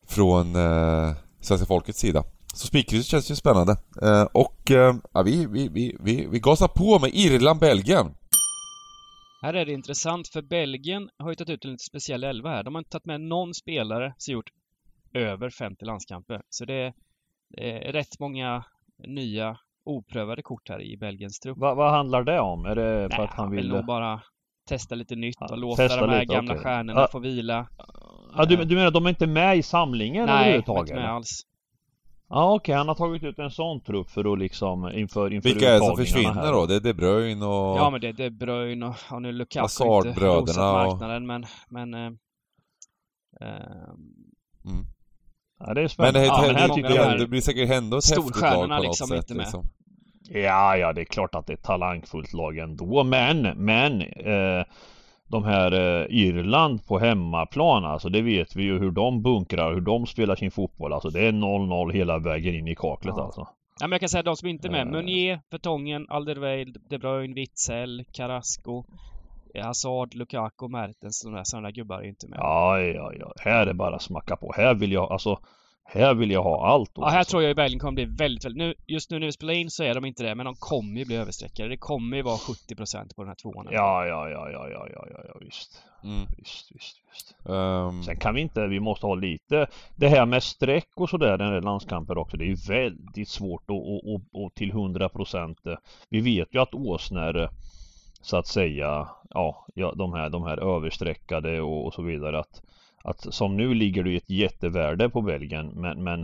[SPEAKER 1] från eh, svenska folkets sida. Så spikkrysset känns ju spännande. Och ja, vi, vi, vi, vi, vi gasar på med Irland-Belgien.
[SPEAKER 3] Här är det intressant för Belgien har ju tagit ut en lite speciell elva här. De har inte tagit med någon spelare som gjort över 50 landskamper. Så det är rätt många nya oprövade kort här i Belgiens trupp.
[SPEAKER 2] Va, vad handlar det om? Är det för
[SPEAKER 3] Nej,
[SPEAKER 2] att han vill...
[SPEAKER 3] vill nog bara testa lite nytt och
[SPEAKER 2] Ja,
[SPEAKER 3] låta de här
[SPEAKER 2] lite,
[SPEAKER 3] gamla
[SPEAKER 2] okej.
[SPEAKER 3] stjärnorna
[SPEAKER 2] Ja.
[SPEAKER 3] få vila.
[SPEAKER 2] Ja, du, du menar de är inte med i samlingen
[SPEAKER 3] Nej,
[SPEAKER 2] överhuvudtaget?
[SPEAKER 3] inte med alls.
[SPEAKER 2] Ja okej, han har tagit ut en sån trupp för att liksom inför, inför
[SPEAKER 1] Vilka är det som försvinner
[SPEAKER 2] här.
[SPEAKER 1] då? Det är De Bruyne och...
[SPEAKER 3] Ja men det är De Bruyne och, och nu Lukaku har inte rosat
[SPEAKER 1] och-
[SPEAKER 3] marknaden men, men eh, eh,
[SPEAKER 1] Mm.
[SPEAKER 2] Ja, det är
[SPEAKER 1] Men
[SPEAKER 2] spännande.
[SPEAKER 1] det,
[SPEAKER 3] Ja, men
[SPEAKER 1] det,
[SPEAKER 3] det är
[SPEAKER 1] det,
[SPEAKER 3] här
[SPEAKER 1] blir säkert ändå ett häftigt lag på något
[SPEAKER 3] liksom
[SPEAKER 1] sätt.
[SPEAKER 3] inte med.
[SPEAKER 1] Liksom.
[SPEAKER 2] Ja, ja, det är klart att det är ett talangfullt lag ändå. Men, men eh, de här eh, Irland på hemmaplan, alltså det vet vi ju hur de bunkrar, hur de spelar sin fotboll. Alltså det är 0-0 hela vägen in i kaklet
[SPEAKER 3] Ja.
[SPEAKER 2] alltså.
[SPEAKER 3] Ja men jag kan säga de som inte är med.
[SPEAKER 2] Eh.
[SPEAKER 3] Meunier, Vertongen, Alderweireld, De Bruyne, Witzel, Carrasco, Hazard, Lukaku, Mertens. De där, sådana där gubbar är inte med.
[SPEAKER 2] Ja, ja, ja. Här är bara att smacka på. Här vill jag, alltså här vill jag ha allt.
[SPEAKER 3] Ja, här tror jag ju Belgien kommer bli väldigt, väldigt... Nu, just nu när vi spelar in så är de inte det, men de kommer ju bli överstreckade. Det kommer ju vara 70% på den här tvåan.
[SPEAKER 2] Ja, ja, ja, ja, ja, ja, ja, ja, visst.
[SPEAKER 1] Mm.
[SPEAKER 2] Visst, visst, visst.
[SPEAKER 1] Ehm,
[SPEAKER 2] Sen kan vi inte, vi måste ha lite Det här med streck och sådär, den här landskamper också Det är ju väldigt svårt att, att, att, att till 100% eh, Vi vet ju att åsnor eh, Så att säga Ja, de, här, de här överstreckade och, och så vidare att, att som nu ligger det ett jättevärde på Belgien men, men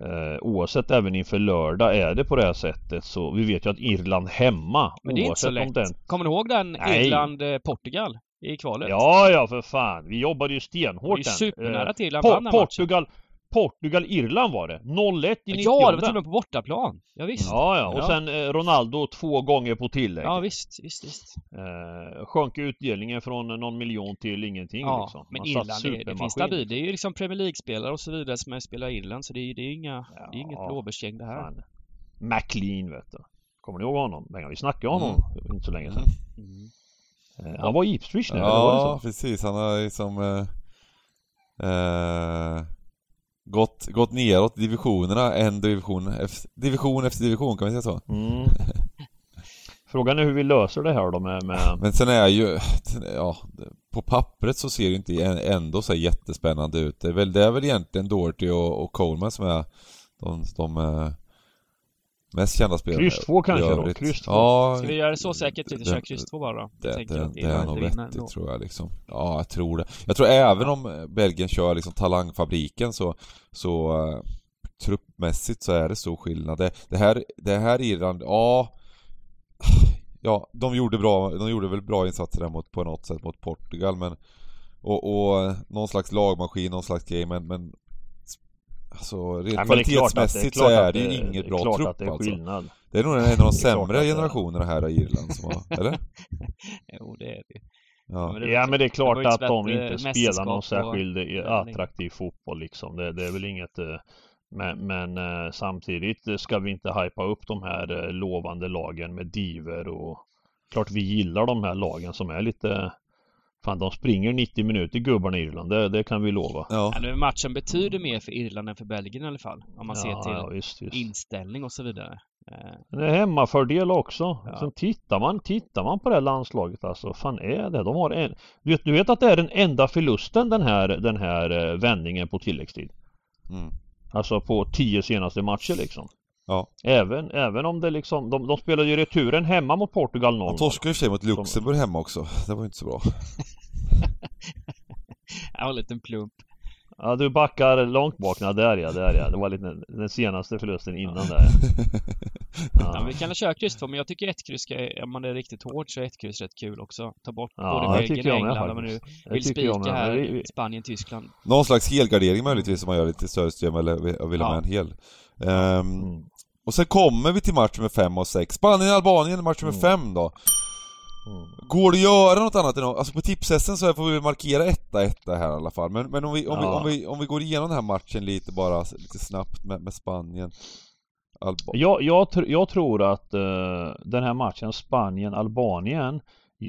[SPEAKER 2] eh, Oavsett även inför lördag är det på det här sättet så vi vet ju att Irland hemma
[SPEAKER 3] Men det är inte så lätt.
[SPEAKER 2] den
[SPEAKER 3] Kommer ni ihåg den. Irland-Portugal i kvalet?
[SPEAKER 2] Ja, ja för fan. Vi jobbade ju stenhårt
[SPEAKER 3] ju
[SPEAKER 2] den.
[SPEAKER 3] supernära
[SPEAKER 2] Eh,
[SPEAKER 3] till Irland
[SPEAKER 2] Po-
[SPEAKER 3] vann den matchen.
[SPEAKER 2] Portugal, Portugal-Irland var det. 0-1 i 90
[SPEAKER 3] Ja, det var till och med på bortaplan. Ja, visst.
[SPEAKER 2] Ja, ja. Och
[SPEAKER 3] Ja.
[SPEAKER 2] sen eh, Ronaldo två gånger på tillägg.
[SPEAKER 3] Ja, visst, visst, visst.
[SPEAKER 2] Eh, sjönk utdelningen från någon miljon till ingenting
[SPEAKER 3] Ja,
[SPEAKER 2] liksom.
[SPEAKER 3] men Irland, är, det finns stabilt. Det är ju liksom Premier League-spelare och så vidare som är spelar i Irland, så det är, det är inga, det är inget
[SPEAKER 2] Ja,
[SPEAKER 3] blåbärsgäng det här.
[SPEAKER 2] Fan. McLean vet du. Kommer ni ihåg honom? Men Vi snackade om honom för inte så länge sedan.
[SPEAKER 3] Mm.
[SPEAKER 2] Eh, han var i Ipswich nu, eller var det
[SPEAKER 1] ja, precis. Han har liksom eh, eh, gått, gått neråt i divisionerna, en division, efter, division efter division, kan man säga så?
[SPEAKER 2] Mm. Frågan är hur vi löser det här då med... med...
[SPEAKER 1] Men sen är ju, ja, på pappret så ser det inte ändå så jättespännande ut. Det är väl, det är väl egentligen Doherty och, och Coleman som är de, de eh, mest kända spelarna.
[SPEAKER 2] Kryss två kanske
[SPEAKER 1] i
[SPEAKER 2] då? Kryss två?
[SPEAKER 1] Ja,
[SPEAKER 3] Ska vi göra det så säkert? Lite
[SPEAKER 1] det-
[SPEAKER 3] köra kryss två bara då?
[SPEAKER 1] Det, det,
[SPEAKER 3] att
[SPEAKER 1] det
[SPEAKER 3] Irland
[SPEAKER 1] är nog vettigt tror jag liksom. Ja, jag tror det. Jag tror även om eh, Belgien kör liksom talangfabriken så, så uh, truppmässigt så är det stor skillnad. Det, det här, det här Irland, ja Ja, de gjorde bra, de gjorde väl bra insatser där mot, på något sätt mot Portugal men och, och eh, någon slags lagmaskin, någon slags grej men, men Alltså rent
[SPEAKER 2] Nej, är
[SPEAKER 1] kvalitetsmässigt så är det ju inget
[SPEAKER 2] det är
[SPEAKER 1] bra
[SPEAKER 2] klart
[SPEAKER 1] trupp
[SPEAKER 2] att det är
[SPEAKER 1] alltså.
[SPEAKER 2] skillnad.
[SPEAKER 1] Det är nog en av de sämre generationerna här i Irland som har, eller?
[SPEAKER 3] Jo, det är det.
[SPEAKER 1] Ja.
[SPEAKER 3] men det-
[SPEAKER 2] Ja men det är klart att de inte spelar någon särskild eh, attraktiv fotboll liksom. Det, det är väl inget eh, men, men eh, samtidigt eh, ska vi inte hypa upp de här eh, lovande lagen med diver och Klart vi gillar de här lagen som är lite Fan de springer 90 minuter gubbarna i Irland, det, det kan vi lova.
[SPEAKER 1] Ja.
[SPEAKER 3] Ja, nu matchen betyder mer för Irland än för Belgien i alla fall. Om man ser
[SPEAKER 2] ja,
[SPEAKER 3] till
[SPEAKER 2] ja, visst, visst.
[SPEAKER 3] inställning och så vidare. Eh,
[SPEAKER 2] Det är hemmafördel också.
[SPEAKER 3] Ja.
[SPEAKER 2] Sen tittar man, tittar man på det här landslaget alltså, fan är det? De har en... Du vet, du vet att det är den enda förlusten den här, den här eh, vändningen på tilläggstid?
[SPEAKER 1] Mm.
[SPEAKER 2] Alltså på tio senaste matcher liksom.
[SPEAKER 1] Ja.
[SPEAKER 2] Även, även om det liksom, de, de spelade ju returen hemma mot Portugal 0
[SPEAKER 1] Han torskade i och för sig mot Luxemburg hemma också. Det var ju inte så bra.
[SPEAKER 3] Ja, en liten plump.
[SPEAKER 2] Ja du backar långt bak, ja där ja, där ja. Det var lite den senaste förlusten innan där.
[SPEAKER 3] Ja,
[SPEAKER 2] Ja,
[SPEAKER 3] vi kan köra kryss två, men jag tycker ett kryss, ska, om man är riktigt hård så är ett kryss rätt kul också. Ta bort
[SPEAKER 2] Ja,
[SPEAKER 3] både Belgien och
[SPEAKER 2] jag
[SPEAKER 3] England om man nu vill
[SPEAKER 2] jag
[SPEAKER 3] spika här
[SPEAKER 2] Vi-
[SPEAKER 3] Spanien, Tyskland.
[SPEAKER 1] Någon slags helgardering möjligtvis om man gör lite större system eller vill ha
[SPEAKER 3] Ja.
[SPEAKER 1] med en hel. Ehm,
[SPEAKER 2] Mm.
[SPEAKER 1] Och sen kommer vi till match nummer 5 och 6. Spanien-Albanien, match nummer
[SPEAKER 2] Mm.
[SPEAKER 1] 5 då.
[SPEAKER 2] Mm.
[SPEAKER 1] Går det att göra något annat än Alltså på tipshästen så får vi markera etta, etta här i alla fall. Men, men om, vi, om, vi,
[SPEAKER 2] Ja.
[SPEAKER 1] om, vi, om vi går igenom den här matchen lite bara, lite snabbt med, med Spanien. Alba
[SPEAKER 2] Jag, jag, tr- jag tror att eh, den här matchen Spanien-Albanien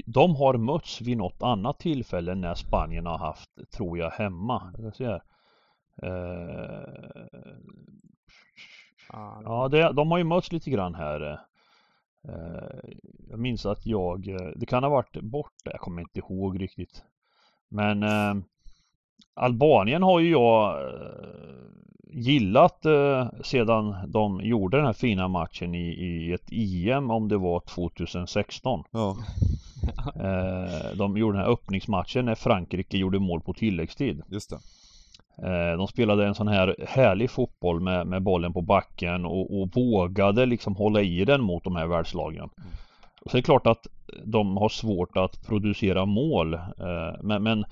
[SPEAKER 2] De har mötts vid något annat tillfälle när Spanien har haft, tror jag, hemma. Jag ska Eh, Ja, det, de har ju mötts lite grann här. Jag minns att jag, det kan ha varit borta, jag kommer inte ihåg riktigt. Men Albanien har ju jag gillat eh, sedan de gjorde den här fina matchen i, i ett EM om det var 2016. Ja. eh, de gjorde den här öppningsmatchen när Frankrike gjorde mål på tilläggstid.
[SPEAKER 1] Just det.
[SPEAKER 2] Eh, de spelade en sån här härlig fotboll med, med bollen på backen och, och vågade liksom hålla i den mot de här världslagen. Mm. Så är det klart att de har svårt att producera mål. Eh, men, men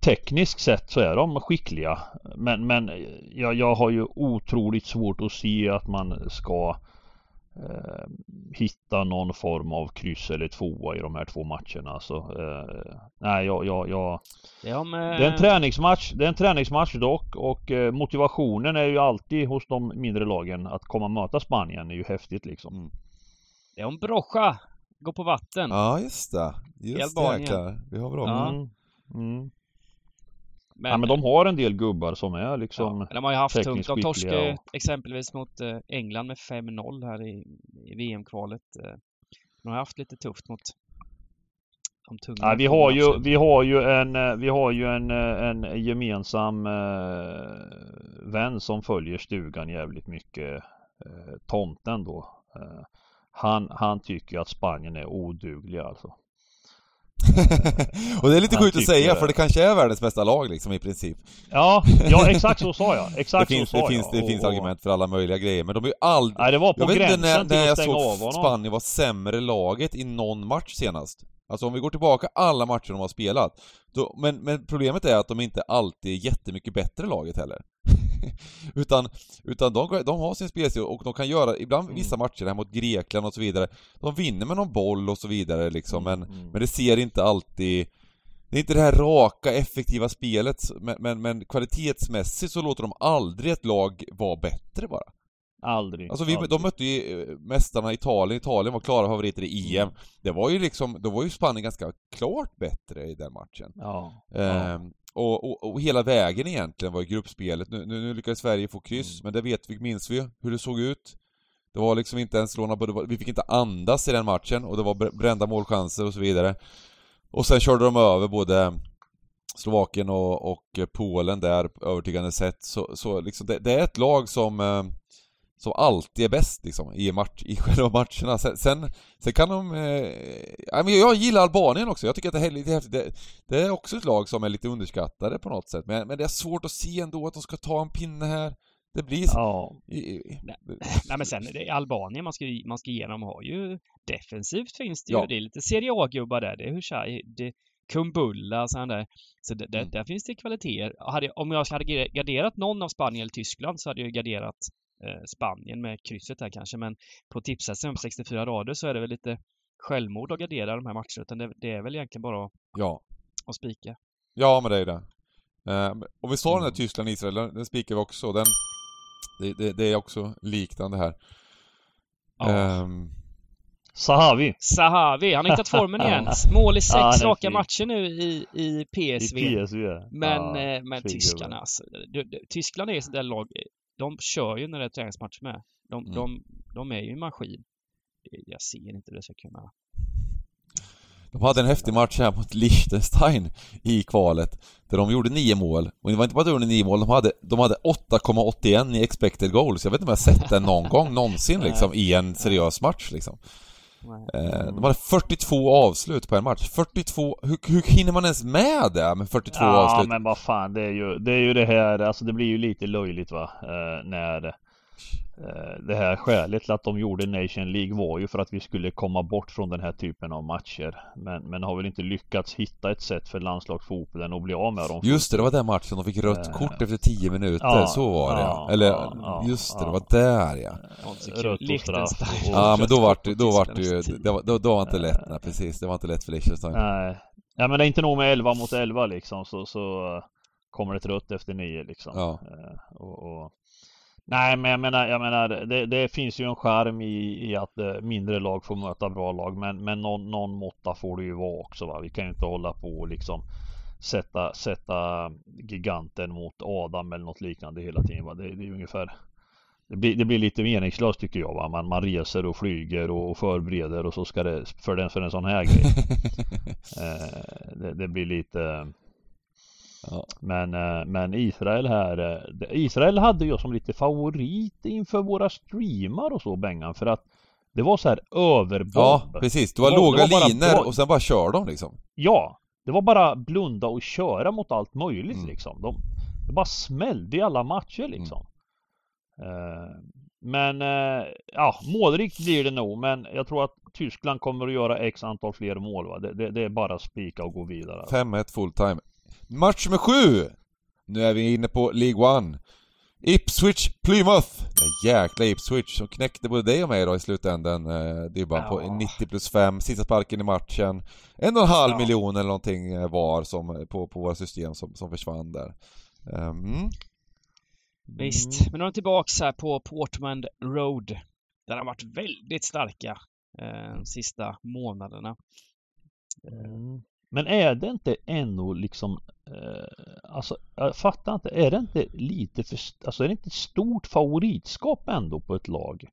[SPEAKER 2] tekniskt sett så är de skickliga. Men, men jag, jag har ju otroligt svårt att se att man ska eh, hitta någon form av kryss eller tvåa i de här två matcherna. Så eh, nej, jag, jag, jag...
[SPEAKER 3] Ja, men...
[SPEAKER 2] Det är en träningsmatch. Det är en träningsmatch dock och eh, motivationen är ju alltid hos de mindre lagen att komma och möta Spanien är ju häftigt liksom. Mm.
[SPEAKER 3] Det är en brocha. Gå på vatten.
[SPEAKER 1] Ja, just det. Just det, jäklar. Vi har bra. Ja. Mm.
[SPEAKER 2] Men, ja, men de har en del gubbar som är liksom
[SPEAKER 3] ja, De har ju haft tungt. De torskade och... exempelvis mot eh, England med 5-0 här i, i VM-kvalet. Eh. De har haft lite tufft mot
[SPEAKER 2] de tunga. Ja, vi har ju, vi har ju en, eh, vi har ju en, en gemensam vän som följer stugan jävligt mycket. Tomten då. Han, han tycker att Spanien är odugliga alltså.
[SPEAKER 1] Och det är lite sjukt att säga för det kanske är världens bästa lag liksom i princip.
[SPEAKER 2] Ja, ja exakt så sa jag. Exakt
[SPEAKER 1] det finns,
[SPEAKER 2] så sa
[SPEAKER 1] det finns,
[SPEAKER 2] jag.
[SPEAKER 1] Det finns argument för alla möjliga grejer men de är ju aldrig...
[SPEAKER 2] Nej det var på
[SPEAKER 1] jag
[SPEAKER 2] gränsen
[SPEAKER 1] vet inte när,
[SPEAKER 2] när
[SPEAKER 1] jag såg Spanien var sämre laget i någon match senast. Alltså om vi går tillbaka alla matcher de har spelat. Då, men, men problemet är att de inte alltid är jättemycket bättre laget heller. utan utan de, de har sin spelstil och de kan göra, ibland mm. vissa matcher här mot Grekland och så vidare, de vinner med någon boll och så vidare liksom, men, mm. mm. men det ser inte alltid det är inte det här raka, effektiva spelet, men, men, men kvalitetsmässigt så låter de aldrig ett lag vara bättre bara.
[SPEAKER 2] Aldrig.
[SPEAKER 1] Alltså vi,
[SPEAKER 2] aldrig.
[SPEAKER 1] de mötte ju eh, mästarna Italien, Italien var klara favoriter i EM. Mm. Det var ju liksom, då var ju Spanien ganska klart bättre i den matchen.
[SPEAKER 2] Ja.
[SPEAKER 1] Ehm, och, och, och, hela vägen egentligen var ju gruppspelet. Nu, nu, nu lyckades Sverige få kryss, mm. men det vet vi, minns vi hur det såg ut. Det var liksom inte ens låna, vi fick inte andas i den matchen och det var brända målchanser och så vidare. Och sen körde de över både Slovakien och, och Polen där på övertygande sätt. Så, så liksom det, det, är ett lag som eh, som alltid är bäst liksom i, match, i själva matcherna. Sen, sen, sen kan de... Eh, jag gillar Albanien också, jag tycker att det är lite häftigt. Det, det, är också ett lag som är lite underskattade på något sätt, men, men det är svårt att se ändå att de ska ta en pinne här. Det blir så...
[SPEAKER 3] Ja. Nej. Nej men sen, det, Albanien man ska, man ska igenom har ju defensivt finns det ju, ja. det är lite Serie A-gubbar där, det är Hushai, det Kumbulla och där. Så det, mm. där finns det kvaliteter. Hade, om jag hade garderat någon av Spanien eller Tyskland så hade jag garderat Spanien med krysset här kanske, men på tipshästen på 64 rader så är det väl lite självmord att gardera de här matcherna, utan det, det, är väl egentligen bara att,
[SPEAKER 1] ja.
[SPEAKER 3] att spika.
[SPEAKER 1] Ja, men det är det. Eh, om vi tar den här mm. Tyskland-Israel, den spikar vi också. Den, det, det, det, är också liknande här. Ja. Um...
[SPEAKER 2] Sahavi.
[SPEAKER 3] Sahavi, han har hittat formen igen. Mål i sex ja, raka matcher nu i, i PSV. I PSV. Men, ja, eh, men tyskarna alltså. Tyskland är ett där lag, de kör ju när det är träningsmatch med. De, mm. de, de är ju en maskin. Jag ser inte hur det ska kunna...
[SPEAKER 1] De hade en häftig match här mot Liechtenstein i kvalet. Där de gjorde nio mål. Och det var inte bara att de gjorde nio mål, de hade, de hade 8,81 i expected goals. Jag vet inte om jag har sett det någon gång någonsin liksom i en seriös match liksom. Eh, de hade 42 avslut på en match. 42, hur, hur hinner man ens med det med 42 ja, avslut?
[SPEAKER 2] Ja men vad fan det är ju det är ju det här, alltså det blir ju lite löjligt va. Eh, när det här skälet till att de gjorde Nation League var ju för att vi skulle komma bort från den här typen av matcher. Men, men har väl inte lyckats hitta ett sätt för landslagsfotbollen att bli av med dem.
[SPEAKER 1] Just det, det var den matchen de fick rött uh, kort efter 10 minuter, ja, så var det ja. Eller, ja, just det, det var där ja.
[SPEAKER 2] Rött och straff.
[SPEAKER 1] Ja, men då vart det, då vart det ju, det var, då, då var inte lätt, nej precis, det var inte lätt för Liechtenstein.
[SPEAKER 2] Nej. Ja men det är inte nog med 11 mot 11 liksom, så, så eh, kommer det ett rött efter 9 liksom. Ja. och, och Nej, men jag menar, jag menar det, det finns ju en skärm i, i att eh, mindre lag får möta bra lag. Men, men någon, någon måtta får det ju vara också. Va? Vi kan ju inte hålla på och liksom sätta, sätta giganten mot Adam eller något liknande hela tiden. Va? Det, det är ungefär det blir, det blir lite meningslöst tycker jag va. Man, man reser och flyger och förbereder och så ska det för, den, för en sån här grej. eh, det, det, blir lite ja. Men, eh, men Israel här eh, Israel hade jag som lite favorit inför våra streamar och så Bengan för att det var så här överbomb.
[SPEAKER 1] Ja, precis. Det var, det var låga det linor och sen bara kör de liksom.
[SPEAKER 2] Ja, det var bara blunda och köra mot allt möjligt mm. liksom. De, det bara smällde i alla matcher liksom. Uh, men uh, ja, målrikt blir det nog. Men jag tror att Tyskland kommer att göra x antal fler mål. Va? Det, det, det är bara spika och gå vidare.
[SPEAKER 1] 5-1 fulltime. Match nummer 7! Nu är vi inne på League One. Ipswich Plymouth! Den jäkla Ipswich som knäckte både dig och mig då i slutändan. Eh, det är bara ja. på 90 plus 5, sista sparken i matchen. En och en halv ja. miljon eller någonting var som, på, på våra system som, som försvann där. Mm.
[SPEAKER 3] Visst, men nu är de tillbaks här på Portman Road. Där de varit väldigt starka eh, de sista månaderna.
[SPEAKER 2] Mm. Men är det inte ändå liksom eh, Alltså jag fattar inte, är det inte lite för Alltså är det inte ett stort favoritskap ändå på ett lag?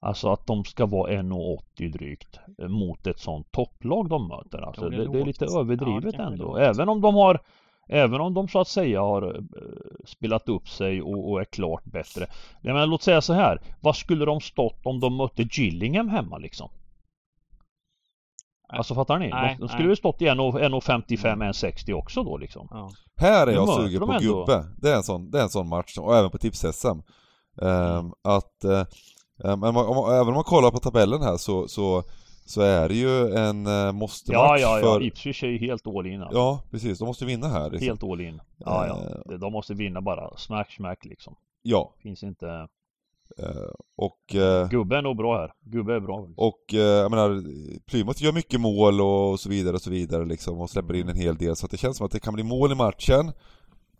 [SPEAKER 2] Alltså att de ska vara 1,80 drygt eh, mot ett sånt topplag de möter. Alltså det, det, är lite överdrivet ja, ändå. Även om de har Även om de så att säga har uh, spelat upp sig och, och, är klart bättre. Jag menar, låt säga så här. Vad skulle de stått om de mötte Gillingham hemma liksom? Alltså fattar ni? Nej, de, de skulle ju stått i 1,55, 1,60 också då liksom. Ja.
[SPEAKER 1] Här är jag sugen på gubbe. Det är en sån, det är en sån match, och även på tips-SM. Um, mm. Att, um, även om man kollar på tabellen här så, så så är det ju en uh, måste-match
[SPEAKER 2] Ja, ja, ja. För... Ipswich är ju helt all in
[SPEAKER 1] alltså. Ja, precis. De måste vinna här.
[SPEAKER 2] Liksom. Helt all in. Ja, ja. Uh... De måste vinna bara. Smack, smack liksom.
[SPEAKER 1] Ja.
[SPEAKER 2] Finns inte...
[SPEAKER 1] Uh, och... Uh...
[SPEAKER 2] Gubbe är nog bra här. Gubbe är bra.
[SPEAKER 1] Och uh, jag menar, Plymouth gör mycket mål och så vidare och så vidare liksom och släpper in en hel del så att det känns som att det kan bli mål i matchen.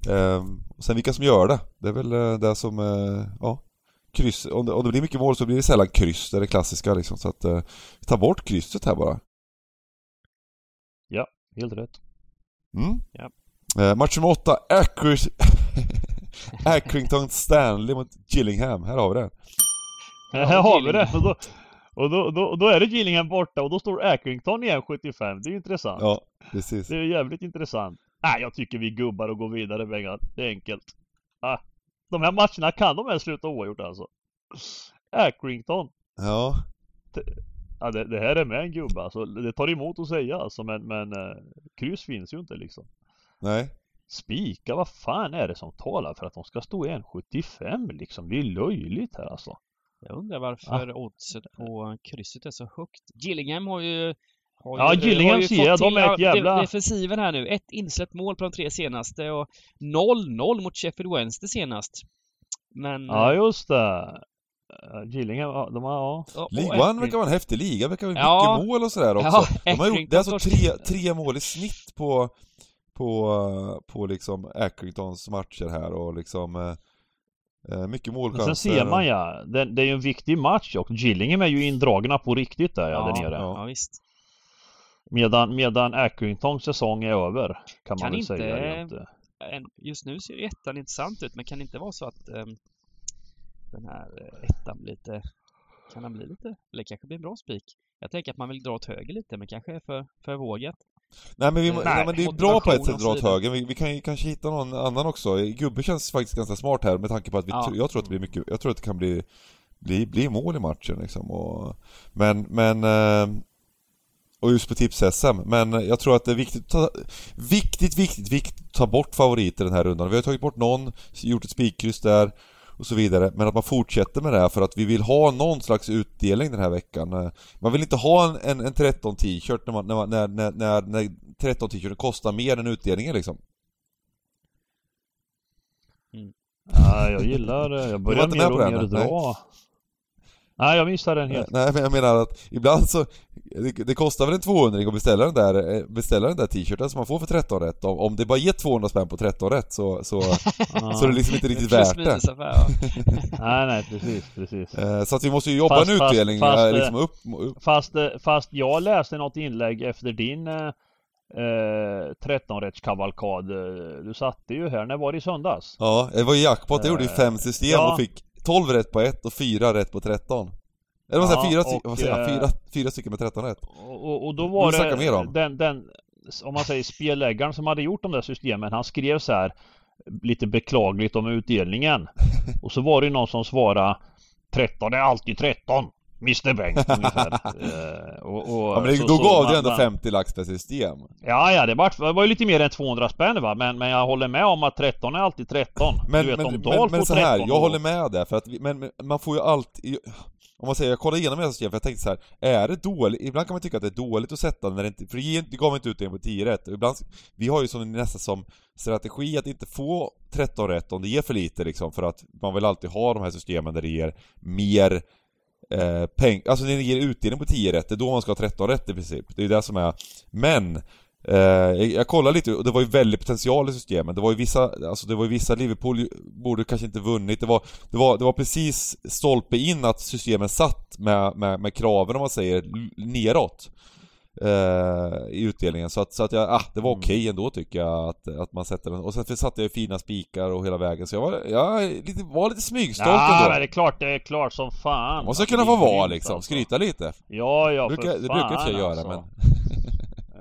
[SPEAKER 1] Uh, sen vilka som gör det, det är väl det som, ja kryss, om det, om det blir mycket mål så blir det sällan kryss, det är det klassiska liksom. Så att, eh, ta bort krysset här bara.
[SPEAKER 2] Ja, helt rätt.
[SPEAKER 1] Mm. Ja. Eh, match nummer 8, Accrington Stanley mot Gillingham. Här har vi det.
[SPEAKER 2] här har vi det. Och då, och då, då, då är det Gillingham borta och då står Accrington i 75. Det är ju intressant.
[SPEAKER 1] Ja, precis.
[SPEAKER 2] Det är jävligt intressant. Nej, jag tycker vi gubbar och går vidare Bengan. Det är enkelt. Ah, de här matcherna kan de ens sluta oavgjort alltså. Accrington.
[SPEAKER 1] Ja.
[SPEAKER 2] Det, ja, det, det, här är med en gubbe alltså. Det tar emot att säga alltså men, men eh, kryss finns ju inte liksom.
[SPEAKER 1] Nej.
[SPEAKER 2] Spika, vad fan är det som talar för att de ska stå i 1,75 liksom? Det är löjligt här alltså.
[SPEAKER 3] Jag undrar varför ah. oddset på krysset är så högt. Gillingham har ju
[SPEAKER 2] har ja, Gillingham ser jag. De är ett jävla...
[SPEAKER 3] Defensiven här nu. Ett insläppt mål på de tre senaste och 0-0 mot Sheffield Wednesday senast. Men...
[SPEAKER 2] Ja, eh, just det. Gillingham, de har, ja.
[SPEAKER 1] League One verkar vara en häftig liga, verkar vara ja. mycket mål och sådär också. Ja, de har gjort, det är alltså tre, tre mål i snitt på, på, på liksom Accringtons matcher här och liksom eh, eh mycket målchanser.
[SPEAKER 2] Sen ser man ja, det, det är ju en viktig match och Gillingham är ju indragna på riktigt där ja, ja där nere.
[SPEAKER 3] Ja, ja visst.
[SPEAKER 2] Medan, medan Accringtons säsong är över kan, kan man väl inte, säga.
[SPEAKER 3] Inte. Just nu ser ettan intressant ut men kan det inte vara så att um, den här eh, ettan blir lite kan den bli lite, eller kanske blir en bra spik. Jag tänker att man vill dra åt höger lite men kanske är för, för vågat.
[SPEAKER 1] Nej men, vi, nej, nej, men det är bra på ett sätt att dra åt höger. Vi, vi, kan ju kanske hitta någon annan också. Gubbe känns faktiskt ganska smart här med tanke på att vi, ja. jag tror att det blir mycket, jag tror att det kan bli, bli, bli mål i matchen liksom. Och, men, men eh, och just på tips-SM. Men jag tror att det är viktigt, ta, viktigt, viktigt, viktigt att ta bort favoriter den här rundan. Vi har tagit bort någon, gjort ett spikkryss där och så vidare. Men att man fortsätter med det här för att vi vill ha någon slags utdelning den här veckan. Man vill inte ha en, en, en 13 t-shirt när, när, när, när, när, när 13 t-shirten kostar mer än utdelningen liksom.
[SPEAKER 2] Mm. Ja, jag gillar det. Jag börjar mer och mer dra. Nej, jag missade den helt.
[SPEAKER 1] Nej, men jag menar att ibland så det, det kostar väl en 200 att beställa den där, eh, beställa den där t-shirten som man får för 13 rätt. Om, om det bara ger 200 spänn på 13 rätt så, så, så är det liksom inte riktigt värt det.
[SPEAKER 2] nej, nej, precis, precis.
[SPEAKER 1] Eh, så att vi måste ju jobba fast, en utdelning fast, eh, liksom upp, upp.
[SPEAKER 2] Fast, fast jag läste något inlägg efter din eh, 13-rättskavalkad. Du satte ju här, när var det i söndags?
[SPEAKER 1] Ja, det var jackpot. Jag gjorde ju fem system ja. och fick 12 rätt på 1 och 4 rätt på 13. Eller vad säger ja, fyra, vad säger jag? Fyra, fyra stycken med 13 rätt.
[SPEAKER 2] Och, och, då var det mer om. Den, den, om man säger spelläggaren som hade gjort de där systemen, han skrev så här lite beklagligt om utdelningen. Och så var det någon som svarade 13 är alltid 13. Mr Bengt ungefär. uh, och,
[SPEAKER 1] och, ja, men det, då gav du ändå 50 lax per system.
[SPEAKER 2] Ja, ja, det var, det var ju lite mer än 200 spänn va, men, men jag håller med om att 13 är alltid 13.
[SPEAKER 1] Men, du vet, men, om men, men så här, jag håller med där, för att, men man får ju alltid om man säger, jag kollade igenom hela systemet för jag tänkte så här, är det dåligt? Ibland kan man tycka att det är dåligt att sätta när det inte, för det gav inte ut det på 10 rätt. Ibland, vi har ju som nästan som strategi att inte få 13 rätt om det ger för lite liksom, för att man vill alltid ha de här systemen där det ger mer eh, peng, alltså det ger utdelning på 10 rätt, det är då man ska ha 13 rätt i princip. Det är ju det som är, men Eh, jag kollade lite och det var ju väldigt potential i systemet. Det var ju vissa, alltså det var ju vissa Liverpool borde kanske inte vunnit. Det var, det var, det var precis stolpe in att systemet satt med, med, med kraven om man säger neråt. Eh, I utdelningen. Så att, så att jag, ah, det var mm. okej okay ändå tycker jag att, att man sätter den. Och sen satte jag fina spikar och hela vägen. Så jag var, jag lite, var lite smygstolt
[SPEAKER 2] ja, ändå. Ja, det är klart, det är klart som fan. Man
[SPEAKER 1] måste kunna få vara liksom, alltså. skryta lite.
[SPEAKER 2] Ja, ja,
[SPEAKER 1] för brukar, Det brukar jag inte göra
[SPEAKER 2] alltså.
[SPEAKER 1] men...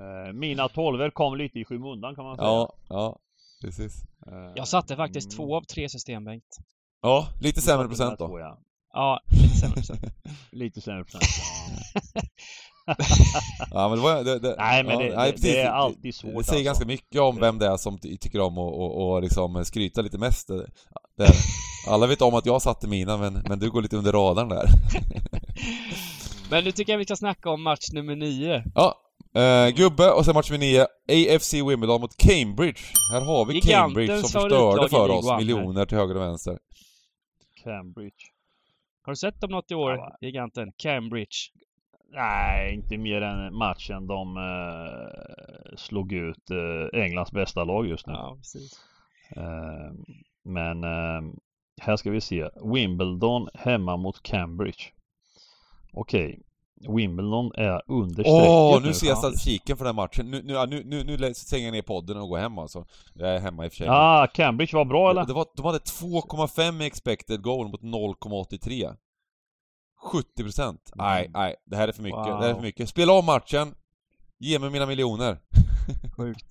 [SPEAKER 2] Eh, mina tolver kom lite i skymundan kan man säga.
[SPEAKER 1] Ja, ja, precis.
[SPEAKER 3] Eh, jag satte faktiskt mm. två av tre system, Bengt.
[SPEAKER 1] Ja, lite sämre procent då. Två,
[SPEAKER 3] ja. ja, lite sämre procent.
[SPEAKER 2] lite sämre procent,
[SPEAKER 1] ja. ja men det var det, det,
[SPEAKER 2] Nej men ja, det, nej, det, är alltid svårt
[SPEAKER 1] Det säger
[SPEAKER 2] alltså.
[SPEAKER 1] ganska mycket om vem det är som tycker om att och, och liksom skryta lite mest Alla vet om att jag satte mina men, men du går lite under radarn där
[SPEAKER 3] Men nu tycker jag vi ska snacka om match nummer nio
[SPEAKER 1] Ja, Uh, gubbe och sen match med nio, AFC Wimbledon mot Cambridge. Här har vi Giganten Cambridge som förstörde för oss miljoner till höger och vänster.
[SPEAKER 2] Cambridge.
[SPEAKER 3] Har du sett dem något i år, ja. Giganten? Cambridge?
[SPEAKER 2] Nej, inte mer än matchen de uh, slog ut uh, Englands bästa lag just nu.
[SPEAKER 3] Ja, precis.
[SPEAKER 2] men här ska vi se. Wimbledon hemma mot Cambridge. Okej. Wimbledon är under
[SPEAKER 1] Åh, nu, nu ser jag statistiken för den matchen. Nu, nu, nu, nu, nu stänger jag ner podden och går hem alltså. Jag är hemma i och för sig.
[SPEAKER 2] Ah, Cambridge var bra eller?
[SPEAKER 1] Det, det var, de hade 2,5 expected goal mot 0,83. 70%. Mm. Nej, nej. Det här är för mycket. Wow. Det här är för mycket. Spela om matchen. Ge mig mina miljoner.
[SPEAKER 3] Sjukt.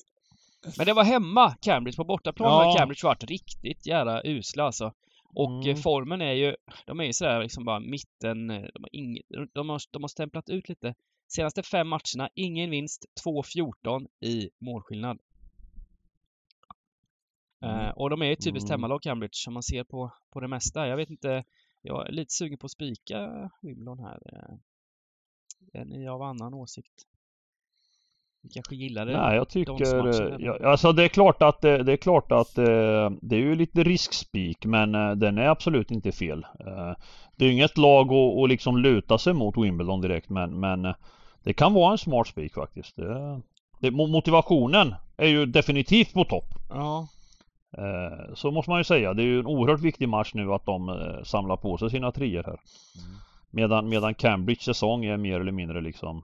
[SPEAKER 3] Men det var hemma, Cambridge. På bortaplan ja. har Cambridge varit riktigt jävla usla alltså. Och eh, mm. formen är ju, de är ju sådär liksom bara mitten, eh, de har, ing, de har, de har stämplat ut lite. Senaste fem matcherna, ingen vinst, 2-14 i målskillnad. Eh, mm. Uh, och de är ju typiskt mm. hemmalag Cambridge, om man ser på, på det mesta. Jag vet inte, jag är lite sugen på att spika Wimbledon här. Är ni av annan åsikt? Ni kanske gillar det?
[SPEAKER 2] Nej, jag tycker... Ja, alltså det är klart att det, det är klart att det är ju lite riskspik men eh, den är absolut inte fel. Eh, det är ju inget lag att, att liksom luta sig mot Wimbledon direkt men, men eh, det kan vara en smart spik faktiskt. Det, det, motivationen är ju definitivt på topp.
[SPEAKER 3] Ja.
[SPEAKER 2] Så måste man ju säga. Det är ju en oerhört viktig match nu att de samlar på sig sina treor här. Mm. Medan, medan Cambridge säsong är mer eller mindre liksom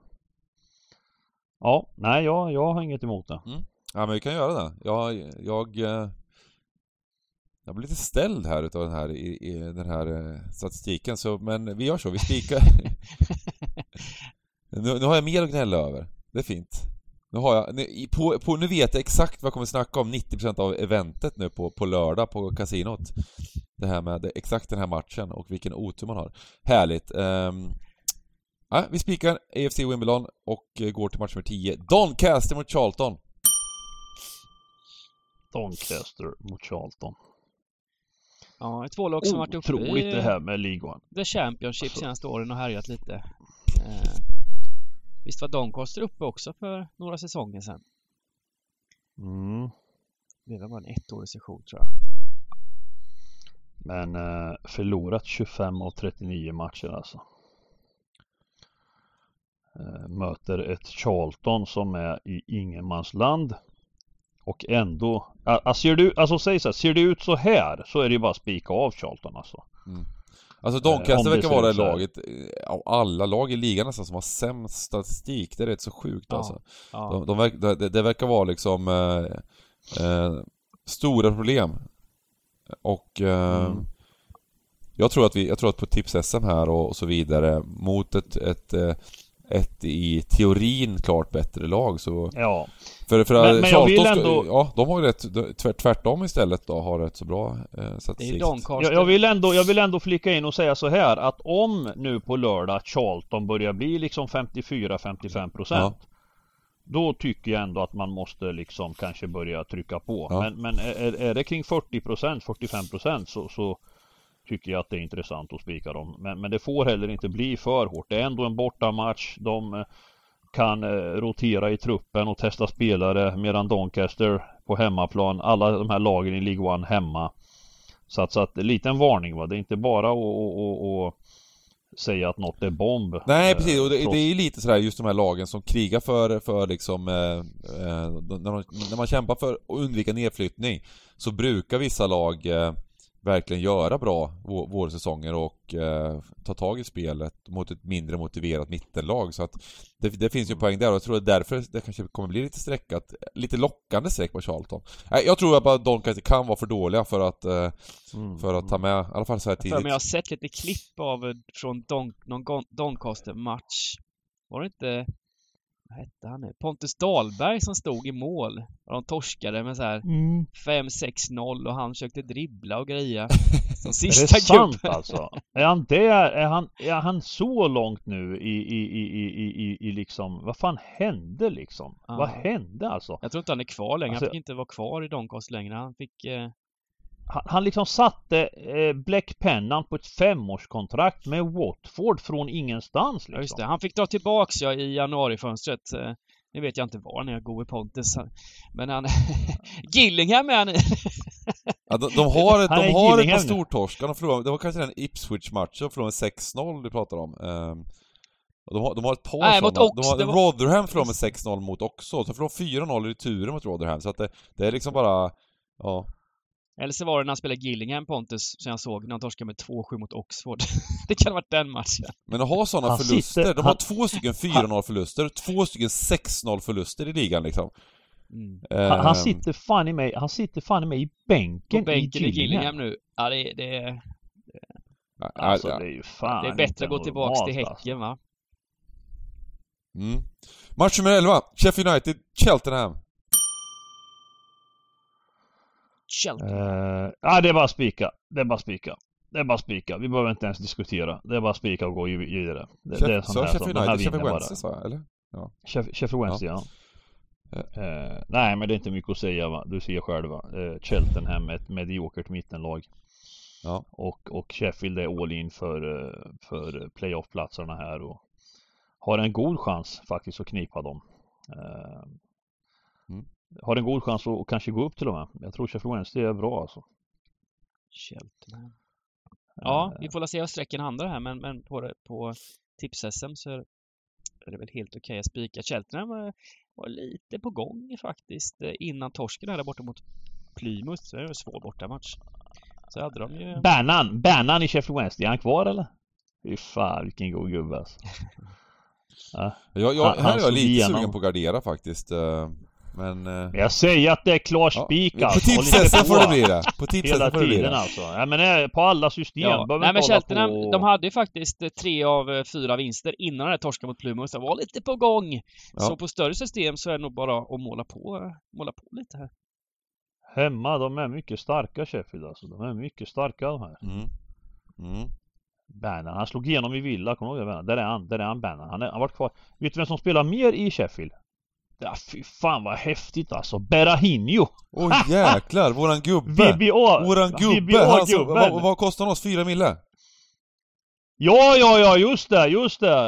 [SPEAKER 2] Ja, nej jag, jag har inget emot det.
[SPEAKER 1] Mm. Ja men vi kan göra det. Jag, jag, eh, jag blir lite ställd här utav den här, i, i den här eh, statistiken så, men vi gör så, vi spikar. nu, nu har jag mer att gnälla över. Det är fint. Nu har jag, nu, på, på, nu vet jag exakt vad jag kommer snacka om 90% av eventet nu på, på lördag på kasinot. Det här med exakt den här matchen och vilken otur man har. Härligt. Um, Ja, vi spikar AFC Wimbledon och eh, går till match nummer 10. Doncaster mot Charlton.
[SPEAKER 2] Doncaster mot Charlton.
[SPEAKER 3] Ja, två lag som varit uppe
[SPEAKER 2] i det här med ligan.
[SPEAKER 3] The Championship senaste åren och härjat lite. Eh, visst var Doncaster uppe också för några säsonger sedan?
[SPEAKER 2] Mm.
[SPEAKER 3] Det var bara en ettårig session tror jag.
[SPEAKER 2] Men eh, förlorat 25 av 39 matcher alltså. Eh, möter ett Charlton som är i ingenmansland. Och ändå, alltså, ser du, alltså säg så här, ser det ut så här så är det ju bara att spika av Charlton alltså.
[SPEAKER 1] Mm. Alltså Doncaster eh, verkar vara det laget eh, av alla lag i ligan nästan som har sämst statistik. Det är rätt så sjukt ja, alltså. Ja. De, de verk, det, det, verkar vara liksom eh, eh, stora problem. Och eh, mm. Jag tror att vi, jag tror att på tips-SM här och, och, så vidare mot ett, ett, ett, i teorin klart bättre lag så...
[SPEAKER 2] Ja.
[SPEAKER 1] För, för men, men jag vill ändå... Ja, de har ju rätt, tvärtom istället då, har rätt så bra eh, statistik.
[SPEAKER 2] Jag, jag, vill ändå, jag vill ändå flika in och säga så här att om nu på lördag Charlton börjar bli liksom 54-55% ja. Då tycker jag ändå att man måste liksom kanske börja trycka på. Ja. Men, men är, är det kring 40% 45% så, så tycker jag att det är intressant att spika dem. Men, men det får heller inte bli för hårt. Det är ändå en bortamatch. De eh, kan eh, rotera i truppen och testa spelare medan Doncaster på hemmaplan, alla de här lagen i League One hemma. Så att, så att liten varning va, det är inte bara att säga att något är bomb.
[SPEAKER 1] Nej precis, och det, det är ju lite sådär just de här lagen som krigar för, för liksom eh, eh, när, man, när man kämpar för att undvika nedflyttning så brukar vissa lag eh, verkligen göra bra vårsäsonger och eh, ta tag i spelet mot ett mindre motiverat mittenlag. Så att det, det finns ju poäng där och jag tror att därför det kanske kommer bli lite streckat. Lite lockande streck på Charlton. Nej, jag tror att bara Doncaster kan vara för dåliga för att, eh, mm. för att ta med, i alla fall så här tidigt.
[SPEAKER 3] Men jag har sett lite klipp av från Don, någon Doncaster-match. Var det inte vad hette han nu? Pontus Dahlberg som stod i mål. Och de torskade med så här mm. 5-6-0 och han försökte dribbla och greja.
[SPEAKER 2] Som sista är det sant alltså? Är han där? Är han, är han så långt nu i, i, i, i, i, i liksom, vad fan hände liksom? Ah. Vad hände alltså?
[SPEAKER 3] Jag tror inte han är kvar längre. Alltså, han fick inte vara kvar i Doncaster längre. Han fick eh
[SPEAKER 2] han, liksom satte eh, bläckpennan på ett femårskontrakt med Watford från ingenstans liksom. Ja, just
[SPEAKER 3] det. Han fick dra tillbaks ja, i januarifönstret. Eh, nu vet jag inte var när jag går i Pontus. Men han... Gillingham är han
[SPEAKER 1] ja, de, de har, ett, de har ett par stortorskar. De förlorade, det var kanske den Ipswich-matchen, de förlorade med 6-0 du pratar om. Um, de, har, de har ett par Nej, sådana. Mot Ox, de har, var... Rotherham förlorade med 6-0 mot också. Så förlorade 4-0 i returen mot Rotherham. Så att det, det är liksom bara... Ja.
[SPEAKER 3] Eller så var det när han spelade Gillingham, Pontus, som jag såg när han torskade med 2-7 mot Oxford. det kan ha varit den matchen.
[SPEAKER 1] Men att ha sådana förluster, sitter, de har han, två stycken 4-0 förluster, två stycken 6-0 förluster i ligan liksom.
[SPEAKER 2] Mm. Uh, han, han, sitter fan i mig, han sitter fan i mig i bänken,
[SPEAKER 3] bänken i Gillingham. i Gillingham nu. Ja, det, det, det
[SPEAKER 2] Alltså det är ju fan
[SPEAKER 3] Det är bättre att gå tillbaks till Häcken alltså. va?
[SPEAKER 1] Mm. Match nummer 11, Sheffield United, Cheltenham.
[SPEAKER 2] Cheltenham. Uh, ja, det är bara spika. Det är bara spika. Det är bara spika. Vi behöver inte ens diskutera. Det är bara spika och gå vidare. Det,
[SPEAKER 1] Chef, det är sån här Sheffield United, Sheffield Wednesday sa jag, eller?
[SPEAKER 2] Ja. Sheffield Wednesday, ja. ja. Uh, nej, men det är inte mycket att säga va. Du ser själv va. Uh, Cheltenham, ett mediokert mittenlag. Ja. Och, och Sheffield är all in för, för playoff-platserna här och har en god chans faktiskt att knipa dem. Har en god chans att kanske gå upp till och med. Jag tror Sheffield Wednesday är bra alltså.
[SPEAKER 3] Cheltenham. Ja, vi får se vad sträcken handlar här men, men på, på tips-SM så är det väl helt okej okay att spika. Cheltenham var, var, lite på gång faktiskt eh, innan torsken här borta mot Plymouth. Det var en svår bortamatch. Så hade de ju...
[SPEAKER 2] Bannan, Bannan i Sheffield Wednesday, är han kvar eller? Fy fan vilken god gubbe alltså.
[SPEAKER 1] ja. jag, jag, här är jag lite sugen på att gardera faktiskt. Eh, men... Eh...
[SPEAKER 2] Jag säger att det är klar spik
[SPEAKER 1] ja. alltså. På tipset får det bli det. På tipset
[SPEAKER 2] Hela får det bli det. alltså. Ja men eh, på alla system. Ja.
[SPEAKER 3] Nej men Cheltenham, på... de hade ju faktiskt eh, tre av eh, fyra vinster innan den här torsken mot Plymouth. De var lite på gång. Ja. Så på större system så är det nog bara att måla på, måla på lite här.
[SPEAKER 2] Hemma, de är mycket starka Sheffield alltså. De är mycket starka de här. Mm. Mm. Bannan, han slog igenom i Villa, kommer du ihåg det? Där är han, där är han Bannan. Han har varit kvar. Vet du vem som spelar mer i Sheffield? Ja fy fan vad häftigt alltså. Berahino!
[SPEAKER 1] Åh oh, jäklar, våran gubbe!
[SPEAKER 2] VBA!
[SPEAKER 1] Våran gubbe! Som, vad, vad kostar han oss? Fyra mille?
[SPEAKER 2] Ja, ja, ja, just det, just det!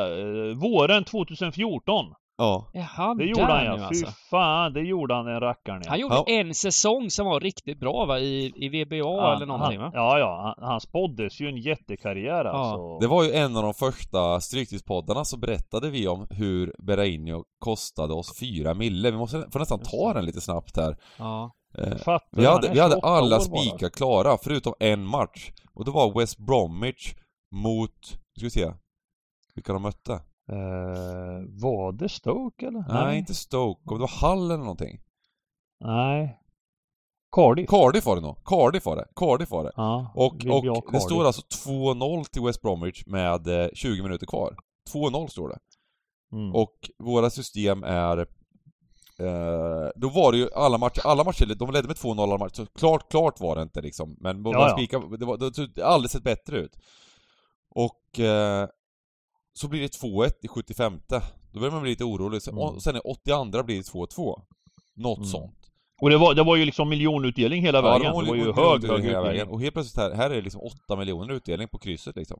[SPEAKER 2] Eh, våren 2014.
[SPEAKER 1] Ja.
[SPEAKER 3] Jaha,
[SPEAKER 2] det gjorde han ja. Fy alltså. fan, det gjorde han den rackaren ja.
[SPEAKER 3] Han gjorde ja. en säsong som var riktigt bra va? I, i VBA ja, eller någonting
[SPEAKER 2] han, va? Ja, ja. Han, han spåddes ju en jättekarriär ja. alltså.
[SPEAKER 1] Det var ju en av de första Stryktipspoddarna så berättade vi om hur Berrainho kostade oss fyra mille. Vi måste får nästan ta den lite snabbt här. Ja. Eh, vi hade, vi hade alla spikar klara förutom en match. Och det var West Bromwich mot, ska vi se, vilka de mötte.
[SPEAKER 2] Uh, var det Stoke eller?
[SPEAKER 1] Nej, Nej, inte Stoke. Det var Hall eller någonting.
[SPEAKER 2] Nej. Cardiff.
[SPEAKER 1] Cardiff var det nog. Cardiff var det. Cardiff var det.
[SPEAKER 2] Ja,
[SPEAKER 1] Och, och det står alltså 2-0 till West Bromwich med eh, 20 minuter kvar. 2-0 står det.
[SPEAKER 2] Mm.
[SPEAKER 1] Och våra system är... Eh, då var det ju alla matcher, alla matcher, de ledde med 2-0 alla matcher, så klart, klart var det inte liksom. Men
[SPEAKER 2] Ja,
[SPEAKER 1] ja,
[SPEAKER 2] ja.
[SPEAKER 1] spika, det, var, det såg aldrig sett bättre ut. Och... Eh, så blir det 2-1 i 75 Då börjar man bli lite orolig. Sen,
[SPEAKER 2] Mm.
[SPEAKER 1] sen i 82 blir det 2-2. Något
[SPEAKER 2] Mm.
[SPEAKER 1] sånt.
[SPEAKER 2] Och det var, det var ju liksom miljonutdelning hela vägen. Det var ju
[SPEAKER 1] olika
[SPEAKER 2] hög,
[SPEAKER 1] utdelning
[SPEAKER 2] hög
[SPEAKER 1] hela vägen. Och helt plötsligt här, här är det liksom 8 miljoner utdelning på krysset liksom.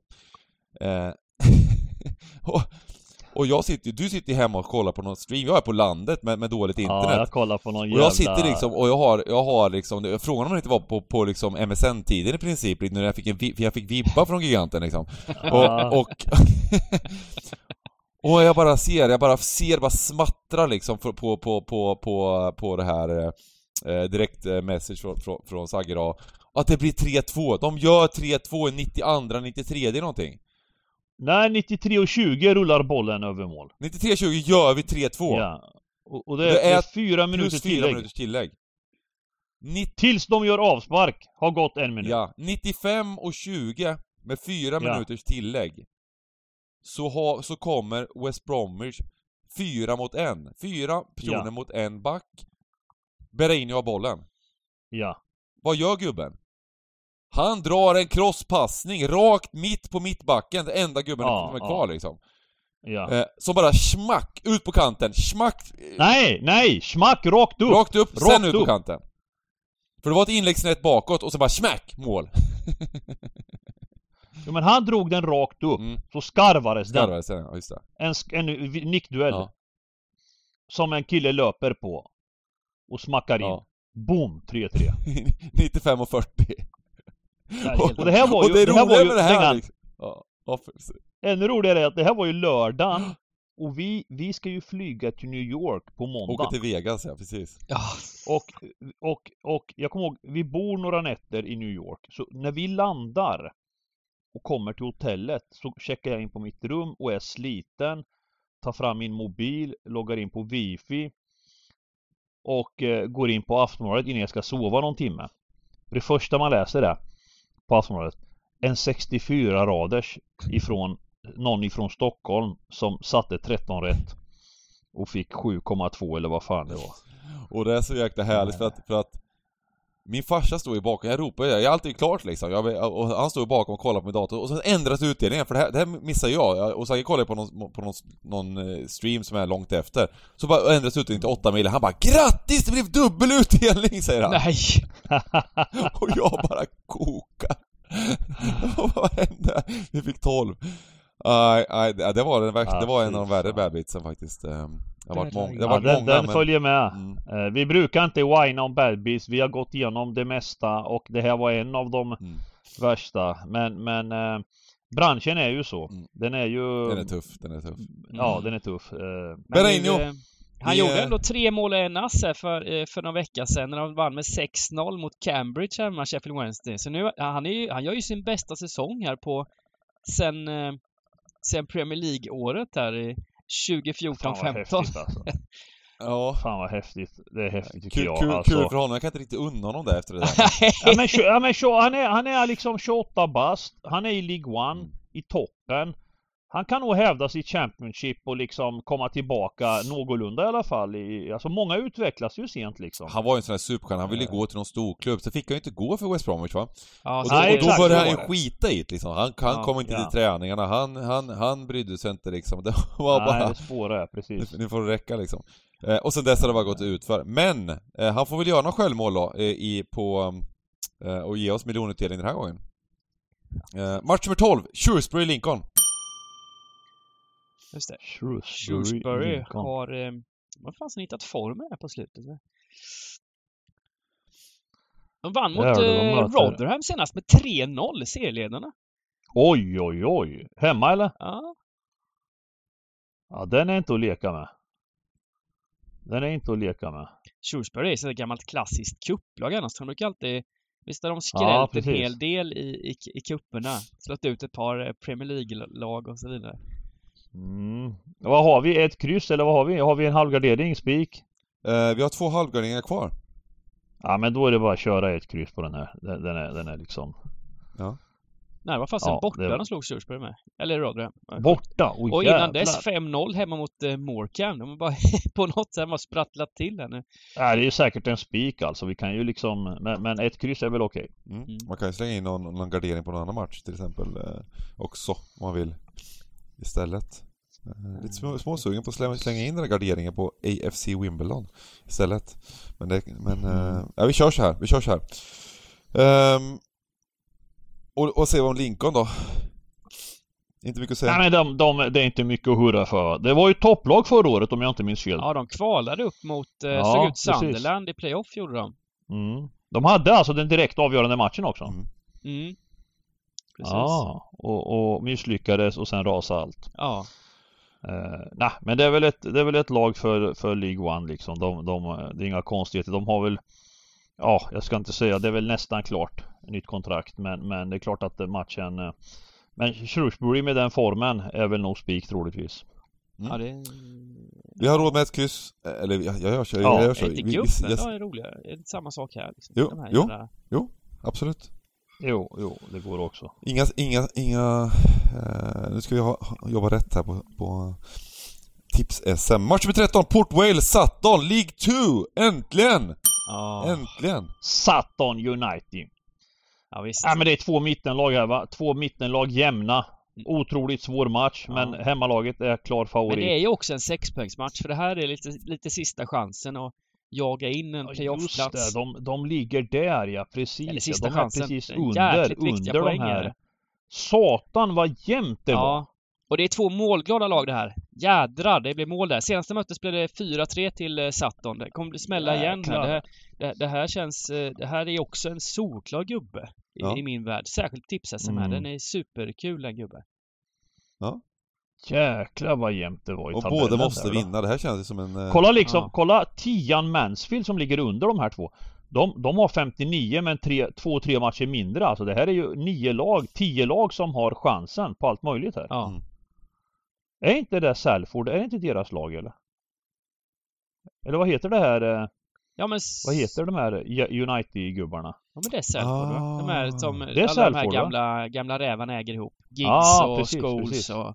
[SPEAKER 1] Eh, och, och jag sitter du sitter hemma och kollar på någon stream, jag är på landet med, med dåligt internet.
[SPEAKER 2] Ja, jag kollar på någon
[SPEAKER 1] och
[SPEAKER 2] jävla...
[SPEAKER 1] jag sitter liksom, och jag har, jag har liksom, frågan om det inte var på, på liksom MSN-tiden i princip, när jag fick en, jag fick vibba från giganten liksom. Och, och, och jag bara ser, jag bara ser, bara smattra liksom på, på, på, på, på, det här eh, direkt eh, message från, från, från Sagge idag. Att det blir 3-2. De gör 3-2 i 92, 93 någonting.
[SPEAKER 2] Nej, 93 och 20 rullar bollen över mål.
[SPEAKER 1] 93-20 gör vi 3-2.
[SPEAKER 2] Ja. Och, och det,
[SPEAKER 1] Det
[SPEAKER 2] är,
[SPEAKER 1] är
[SPEAKER 2] fyra minuter
[SPEAKER 1] Plus 4
[SPEAKER 2] tillägg.
[SPEAKER 1] minuters tillägg. 90,
[SPEAKER 2] Tills de gör avspark har gått en minut.
[SPEAKER 1] ja, 95 och 20 med 4
[SPEAKER 2] Ja.
[SPEAKER 1] minuters tillägg. Så, ha, så kommer West Bromwich 4 mot 1. Fyra personer
[SPEAKER 2] Ja.
[SPEAKER 1] mot en back. Berreino har bollen.
[SPEAKER 2] Ja.
[SPEAKER 1] Vad gör gubben? Han drar en crosspassning rakt mitt på mittbacken, den enda gubben
[SPEAKER 2] Ja,
[SPEAKER 1] som är
[SPEAKER 2] ja.
[SPEAKER 1] kvar liksom.
[SPEAKER 2] ja.
[SPEAKER 1] Eh, som bara smack, ut på kanten, smack, eh,
[SPEAKER 2] Nej, nej! Smack rakt upp!
[SPEAKER 1] rakt upp, sen
[SPEAKER 2] Rakt
[SPEAKER 1] ut på
[SPEAKER 2] upp.
[SPEAKER 1] kanten. För det var ett inlägg snett bakåt och så bara smack, mål.
[SPEAKER 2] Jo, men han drog den rakt upp.
[SPEAKER 1] Mm.
[SPEAKER 2] Så skarvades den.
[SPEAKER 1] Skarvade sen, ja just det.
[SPEAKER 2] En, en nickduell.
[SPEAKER 1] Ja.
[SPEAKER 2] Som en kille löper på. Och smackar in.
[SPEAKER 1] Ja.
[SPEAKER 2] Boom! 3-3.
[SPEAKER 1] 95 och 40.
[SPEAKER 2] Och, och det här var ju...
[SPEAKER 1] och det
[SPEAKER 2] det här var ju
[SPEAKER 1] med det här liksom. Ja,
[SPEAKER 2] Ännu roligare är att det här var ju lördagen. Och vi, vi ska ju flyga till New York på måndag.
[SPEAKER 1] åka till Vegas, ja precis.
[SPEAKER 3] Ja,
[SPEAKER 2] Och, och, och jag kommer ihåg, vi bor några nätter i New York. Så när vi landar och kommer till hotellet så checkar jag in på mitt rum och är sliten. Tar fram min mobil, loggar in på wifi. Och eh, går in på Aftonbladet innan jag ska sova någon timme. För det första man läser är passområdet. En 64 raders ifrån någon ifrån Stockholm som satte 13 rätt. Och fick 7,2 eller vad fan det var.
[SPEAKER 1] Och det är så jäkla härligt för att, för att min farsa står ju bakom, jag ropar jag är alltid klart liksom, jag, och han står ju bakom och kollar på min dator och sen ändras utdelningen för det här, det här missar jag, och sen kollar jag på någon, på någon, någon eh, stream som är långt efter Så bara ändras utdelningen till 8 mil, han bara 'Grattis! Det blev dubbel utdelning!' säger han
[SPEAKER 3] nej!
[SPEAKER 1] Och jag bara kokar Vad hände? Vi fick 12 Nej, nej, det det var den värsta,
[SPEAKER 2] Ah,
[SPEAKER 1] det var en av de värre
[SPEAKER 2] fan.
[SPEAKER 1] bad beatsen faktiskt Ehm, Det har varit många, det har
[SPEAKER 2] Ja,
[SPEAKER 1] varit
[SPEAKER 2] den,
[SPEAKER 1] många
[SPEAKER 2] den
[SPEAKER 1] men...
[SPEAKER 2] följer med.
[SPEAKER 1] Mm.
[SPEAKER 2] Eh, Vi brukar inte whina om bad beats. Vi har gått igenom det mesta och det här var en av de
[SPEAKER 1] Mm.
[SPEAKER 2] värsta. Men, men eh, branschen är ju så.
[SPEAKER 1] Mm.
[SPEAKER 2] Den är ju...
[SPEAKER 1] Den är tuff, den är tuff
[SPEAKER 2] Ja, den är tuff. Eh,
[SPEAKER 3] eh, Han
[SPEAKER 1] Vi,
[SPEAKER 3] gjorde ändå tre mål och en ass här för, eh, för några veckor sedan när de vann med 6-0 mot Cambridge hemma, Sheffield Wednesday. Så nu, han, är ju, han gör ju sin bästa säsong här på sen, eh, sen Premier League-året här i 2014-15.
[SPEAKER 2] häftigt alltså.
[SPEAKER 1] Ja
[SPEAKER 2] Fan vad häftigt. Det är häftigt tycker
[SPEAKER 1] Kul,
[SPEAKER 2] jag.
[SPEAKER 1] kul,
[SPEAKER 2] alltså.
[SPEAKER 1] kul för honom, jag kan inte riktigt unna honom det efter det där
[SPEAKER 2] Ja men, ja, men han, är, han är liksom 28 bast. Han är i League One,
[SPEAKER 1] Mm.
[SPEAKER 2] i toppen. Han kan nog hävda sitt Championship och liksom komma tillbaka någorlunda i alla fall. I, alltså många utvecklas ju sent liksom.
[SPEAKER 1] Han var ju en sån här superstjärna, han ville ju gå till någon storklubb, så fick han ju inte gå för West Bromwich va?
[SPEAKER 3] Ja,
[SPEAKER 1] Och då,
[SPEAKER 2] Nej,
[SPEAKER 1] och då
[SPEAKER 2] exakt,
[SPEAKER 1] började han ju skita i det liksom. Han, han
[SPEAKER 3] Ja,
[SPEAKER 1] kom inte
[SPEAKER 2] ja.
[SPEAKER 1] till träningarna, han, han, han brydde sig inte liksom. Det var
[SPEAKER 2] Nej,
[SPEAKER 1] bara...
[SPEAKER 2] det spårar precis.
[SPEAKER 1] Nu, nu får det räcka liksom. Eh, och sen dess har det bara gått ut för. Men, eh, han får väl göra någon självmål då, eh, i, på, eh, och ge oss miljonutdelning den här gången. Eh, match nummer 12, Shrewsbury Lincoln.
[SPEAKER 3] Just det.
[SPEAKER 2] Shrewsbury,
[SPEAKER 3] Shrewsbury har... Eh, vad fan har hittat formen här på slutet? De vann mot eh. Rotherham senast med 3-0, serieledarna.
[SPEAKER 2] Oj, oj, oj. Hemma eller?
[SPEAKER 3] Ja,
[SPEAKER 2] Ja, den är inte att leka med. Den är inte att leka med.
[SPEAKER 3] Shrewsbury är ett gammalt klassiskt kupplag annars. De brukar alltid... Visst har de
[SPEAKER 2] Ja,
[SPEAKER 3] skrällt en
[SPEAKER 2] precis.
[SPEAKER 3] hel del i, i, i kupperna Slått ut ett par eh, Premier League-lag och så vidare.
[SPEAKER 2] Mm. Vad har vi? Ett kryss eller vad har vi? Har vi en halvgardering? Spik?
[SPEAKER 1] Eh, vi har två halvgarderingar kvar.
[SPEAKER 2] Ja men då är det bara att köra ett kryss på den här. Den, den är, den är liksom...
[SPEAKER 1] Ja.
[SPEAKER 3] Nej, var fasen
[SPEAKER 2] Ja,
[SPEAKER 3] borta
[SPEAKER 2] det
[SPEAKER 3] de slog Shrewsbury med. Eller Rotherham.
[SPEAKER 2] Borta! Oj,
[SPEAKER 3] Och innan
[SPEAKER 2] jävlar.
[SPEAKER 3] dess 5-0 hemma mot eh, Morecambe. De har bara på något sätt har sprattlat till här nu.
[SPEAKER 2] Ja, det är ju säkert en spik alltså. Vi kan ju liksom... Men, men ett kryss är väl okej.
[SPEAKER 1] Mm.
[SPEAKER 3] Mm.
[SPEAKER 1] Man kan ju slänga in någon, någon gardering på någon annan match till exempel eh, också om man vill istället. Eh, lite små, småsugen på att slänga, in den här garderingen på AFC Wimbledon istället. Men, det, men eh, ja, vi kör så här. Vi kör så här. Ehm, och, och se om Lincoln då. Inte mycket att säga.
[SPEAKER 2] Nej men de, de, det är inte mycket att hurra för. Det var ju topplag förra året om jag inte minns fel.
[SPEAKER 3] Ja, de kvalade upp mot, eh,
[SPEAKER 2] Ja,
[SPEAKER 3] såg ut
[SPEAKER 2] precis.
[SPEAKER 3] Sunderland i playoff gjorde de.
[SPEAKER 2] Mm. De hade alltså den direkt avgörande matchen också.
[SPEAKER 1] Mm.
[SPEAKER 3] Mm. Precis.
[SPEAKER 2] Ja, och, och misslyckades och sen rasade allt.
[SPEAKER 3] Ja.
[SPEAKER 2] Eh, nej, men det är väl ett, det är väl ett lag för, för League One liksom. De, de, det är inga konstigheter. De har väl Ja, jag ska inte säga, det är väl nästan klart. Nytt kontrakt, men, men det är klart att matchen eh, Men Shrewsbury med den formen är väl nog spik troligtvis.
[SPEAKER 1] Mm.
[SPEAKER 3] ja, det...
[SPEAKER 1] Vi har råd med ett kryss. Eh, Eller jag, jag gör så.
[SPEAKER 2] Ja,
[SPEAKER 1] jag gör så.
[SPEAKER 3] Är inte
[SPEAKER 1] Vi- vi-
[SPEAKER 3] gubben
[SPEAKER 1] jag-
[SPEAKER 3] då är roligare? Är det samma sak här? Liksom?
[SPEAKER 1] Jo,
[SPEAKER 3] här
[SPEAKER 1] jo.
[SPEAKER 3] jävla-
[SPEAKER 1] Absolut.
[SPEAKER 2] Jo, jo, det går också.
[SPEAKER 1] Inga, inga, inga... Eh, nu ska vi ha, jobba rätt här på, på tips-SM. Match nummer 13, Port Wales, Sutton, League 2! Äntligen!
[SPEAKER 3] Ja.
[SPEAKER 1] Äntligen!
[SPEAKER 2] Sutton United.
[SPEAKER 3] ja, visst.
[SPEAKER 2] Ja men det är två mittenlag här va? Två mittenlag jämna. Otroligt svår match
[SPEAKER 3] Ja.
[SPEAKER 2] men hemmalaget är klar favorit.
[SPEAKER 3] Men det är ju också en sexpoängsmatch för det här är lite, lite sista chansen att jaga in en
[SPEAKER 2] Ja, Just
[SPEAKER 3] playoffplats.
[SPEAKER 2] det, de, de ligger där ja, precis.
[SPEAKER 3] Eller
[SPEAKER 2] ja.
[SPEAKER 3] sista
[SPEAKER 2] de är
[SPEAKER 3] chansen.
[SPEAKER 2] precis
[SPEAKER 3] är
[SPEAKER 2] under,
[SPEAKER 3] jäkligt viktiga
[SPEAKER 2] under de här. Satan vad jämnt det var!
[SPEAKER 3] Ja. Och det är två målglada lag det här. Jädrar, det blev mål där. Senaste mötet blev det 4-3 till eh, Sutton. Det kommer bli smälla igen. Det, här det, det här känns... eh, Det här är också en solklar gubbe i,
[SPEAKER 1] Ja.
[SPEAKER 3] i min värld. Särskilt tips-SM här.
[SPEAKER 2] Mm.
[SPEAKER 3] Den är superkul den gubben.
[SPEAKER 2] Jäklar vad jämnt det var i
[SPEAKER 1] Och
[SPEAKER 2] tabellen
[SPEAKER 1] båda måste
[SPEAKER 2] där,
[SPEAKER 1] vinna. Det här känns ju som en... eh,
[SPEAKER 2] Kolla liksom,
[SPEAKER 3] Ja.
[SPEAKER 2] kolla tian Mansfield som ligger under de här två. De, de har 59 men tre, två, tre matcher mindre alltså. Det här är ju nio lag, tio lag som har chansen på allt möjligt här.
[SPEAKER 3] Ja.
[SPEAKER 1] Mm.
[SPEAKER 2] Är inte det Salford, är det inte deras lag eller? Eller vad heter det här, eh,
[SPEAKER 3] Ja men...
[SPEAKER 2] vad heter de här United-gubbarna?
[SPEAKER 3] Ja men det är Salford va? De här som
[SPEAKER 1] Ah.
[SPEAKER 2] Det är
[SPEAKER 3] alla de här
[SPEAKER 2] va?
[SPEAKER 3] gamla, gamla rävarna äger ihop. Giggs
[SPEAKER 2] Ah,
[SPEAKER 3] och
[SPEAKER 2] precis,
[SPEAKER 3] Scholes
[SPEAKER 2] precis.
[SPEAKER 3] och...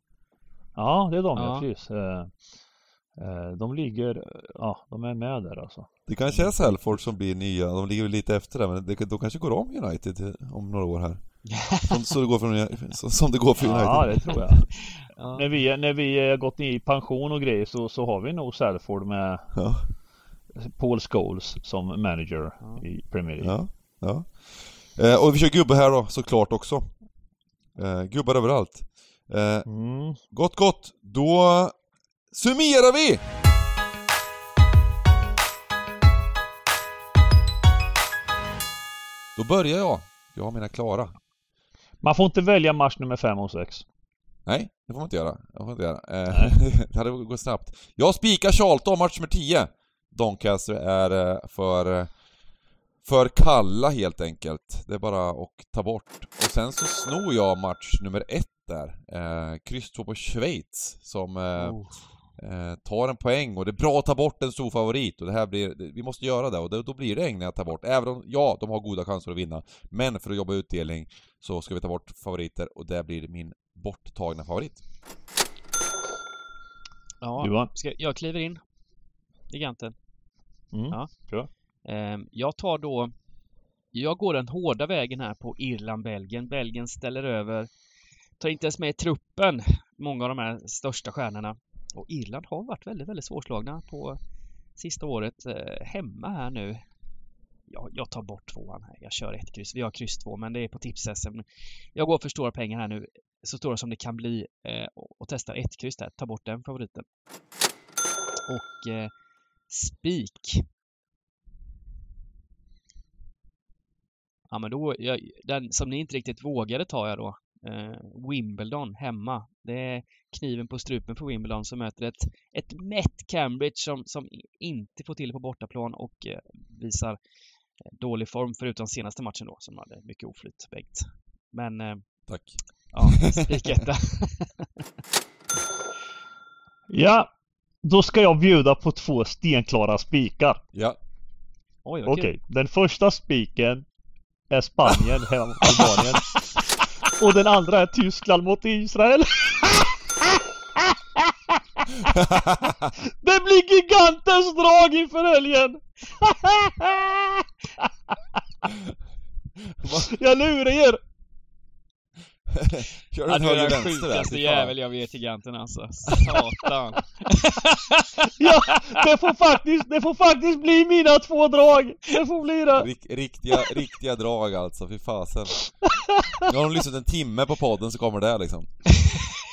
[SPEAKER 2] Ja, det är de ja,
[SPEAKER 3] Ja.
[SPEAKER 2] precis. Eh, eh, De ligger, ja, de är med där alltså.
[SPEAKER 1] Det kanske är Salford som blir nya. De ligger väl lite efter där, men det, de kanske går om United eh, om några år här. Som, så det går för, som, som det går för United.
[SPEAKER 2] Ja, det tror jag.
[SPEAKER 3] Ja.
[SPEAKER 2] när vi, när vi gått i pension och grejer så, så har vi nog Salford med
[SPEAKER 1] Ja,
[SPEAKER 2] Paul Scholes som manager
[SPEAKER 3] Ja.
[SPEAKER 2] i Premier League.
[SPEAKER 1] ja. ja. Eh, och vi kör gubbe här då, såklart också. Eh, gubbar överallt. Eh,
[SPEAKER 2] Mm.
[SPEAKER 1] gott, gott. Då summerar vi! Då börjar jag. Jag har mina klara.
[SPEAKER 2] Man får inte välja match nummer 5 och 6.
[SPEAKER 1] Nej, det får man inte göra. Det får man inte göra. Eh, det hade gått snabbt. Jag spikar Charlton, match nummer 10. Doncaster är eh, för, eh, för kalla helt enkelt. Det är bara att ta bort. Och sen så snor jag match nummer 1 där. Eh, kryss 2 på Schweiz som eh,
[SPEAKER 3] Oh.
[SPEAKER 1] eh, tar en poäng och det är bra att ta bort en stor favorit och det här blir, det- vi måste göra det och det, då blir det England att ta bort. Även om, ja, de har goda chanser att vinna. Men för att jobba utdelning så ska vi ta bort favoriter och det blir min borttagna favorit.
[SPEAKER 3] Ja, ska, jag kliver in. Giganten.
[SPEAKER 2] Mm.
[SPEAKER 3] Ja.
[SPEAKER 2] Kör.
[SPEAKER 3] Ehm, jag tar då... Jag går den hårda vägen här på Irland-Belgien. Belgien ställer över. Tar inte ens med i truppen många av de här största stjärnorna. Och Irland har varit väldigt, väldigt svårslagna på sista året. Eh, hemma här nu. Jag, jag tar bort tvåan här. Jag kör ett kryss. Vi har kryss två, men det är på tips-SM. Jag går för stora pengar här nu. Så stora som det kan bli. Eh, och- och testar ett kryss där. Ta bort den favoriten. Och eh, spik. Ja men då, jag, den som ni inte riktigt vågade tar jag då. Eh, Wimbledon hemma. Det är kniven på strupen för Wimbledon som möter ett, ett mätt Cambridge som, som inte får till på bortaplan och eh, visar eh, dålig form förutom senaste matchen då som hade mycket oflyt Bengt. Men eh,
[SPEAKER 1] Tack.
[SPEAKER 3] ja, spiketta.
[SPEAKER 2] Ja, då ska jag bjuda på två stenklara spikar.
[SPEAKER 1] Ja.
[SPEAKER 2] Oj, Okej, okay. den första spiken är Spanien Albanien. Och den andra är Tyskland mot Israel. det blir gigantens drag inför helgen! jag lurar er!
[SPEAKER 3] Kör ja, höger vänster där? sjukaste jävel jag vet giganten alltså. Satan.
[SPEAKER 2] ja, det får faktiskt, det får faktiskt bli mina två drag. Det får bli det.
[SPEAKER 1] Rik, riktiga, riktiga drag alltså, fy fasen. Nu har de lyssnat en timme på podden så kommer det liksom.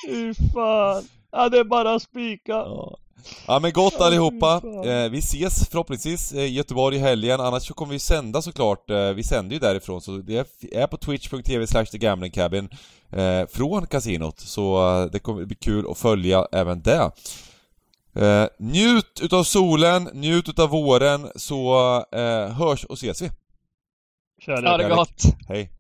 [SPEAKER 2] Fy fan. Ja, det är bara att spika.
[SPEAKER 1] Ja. Ja men gott allihopa, eh, vi ses förhoppningsvis i Göteborg i helgen, annars så kommer vi sända såklart, eh, vi sänder ju därifrån så det är på twitch.tv slash thegamblingcabin eh, från kasinot, så eh, det kommer bli kul att följa även det. Eh, njut utav solen, njut utav våren, så eh, hörs och ses vi.
[SPEAKER 3] Kör det. Ha det gott!
[SPEAKER 1] Hej!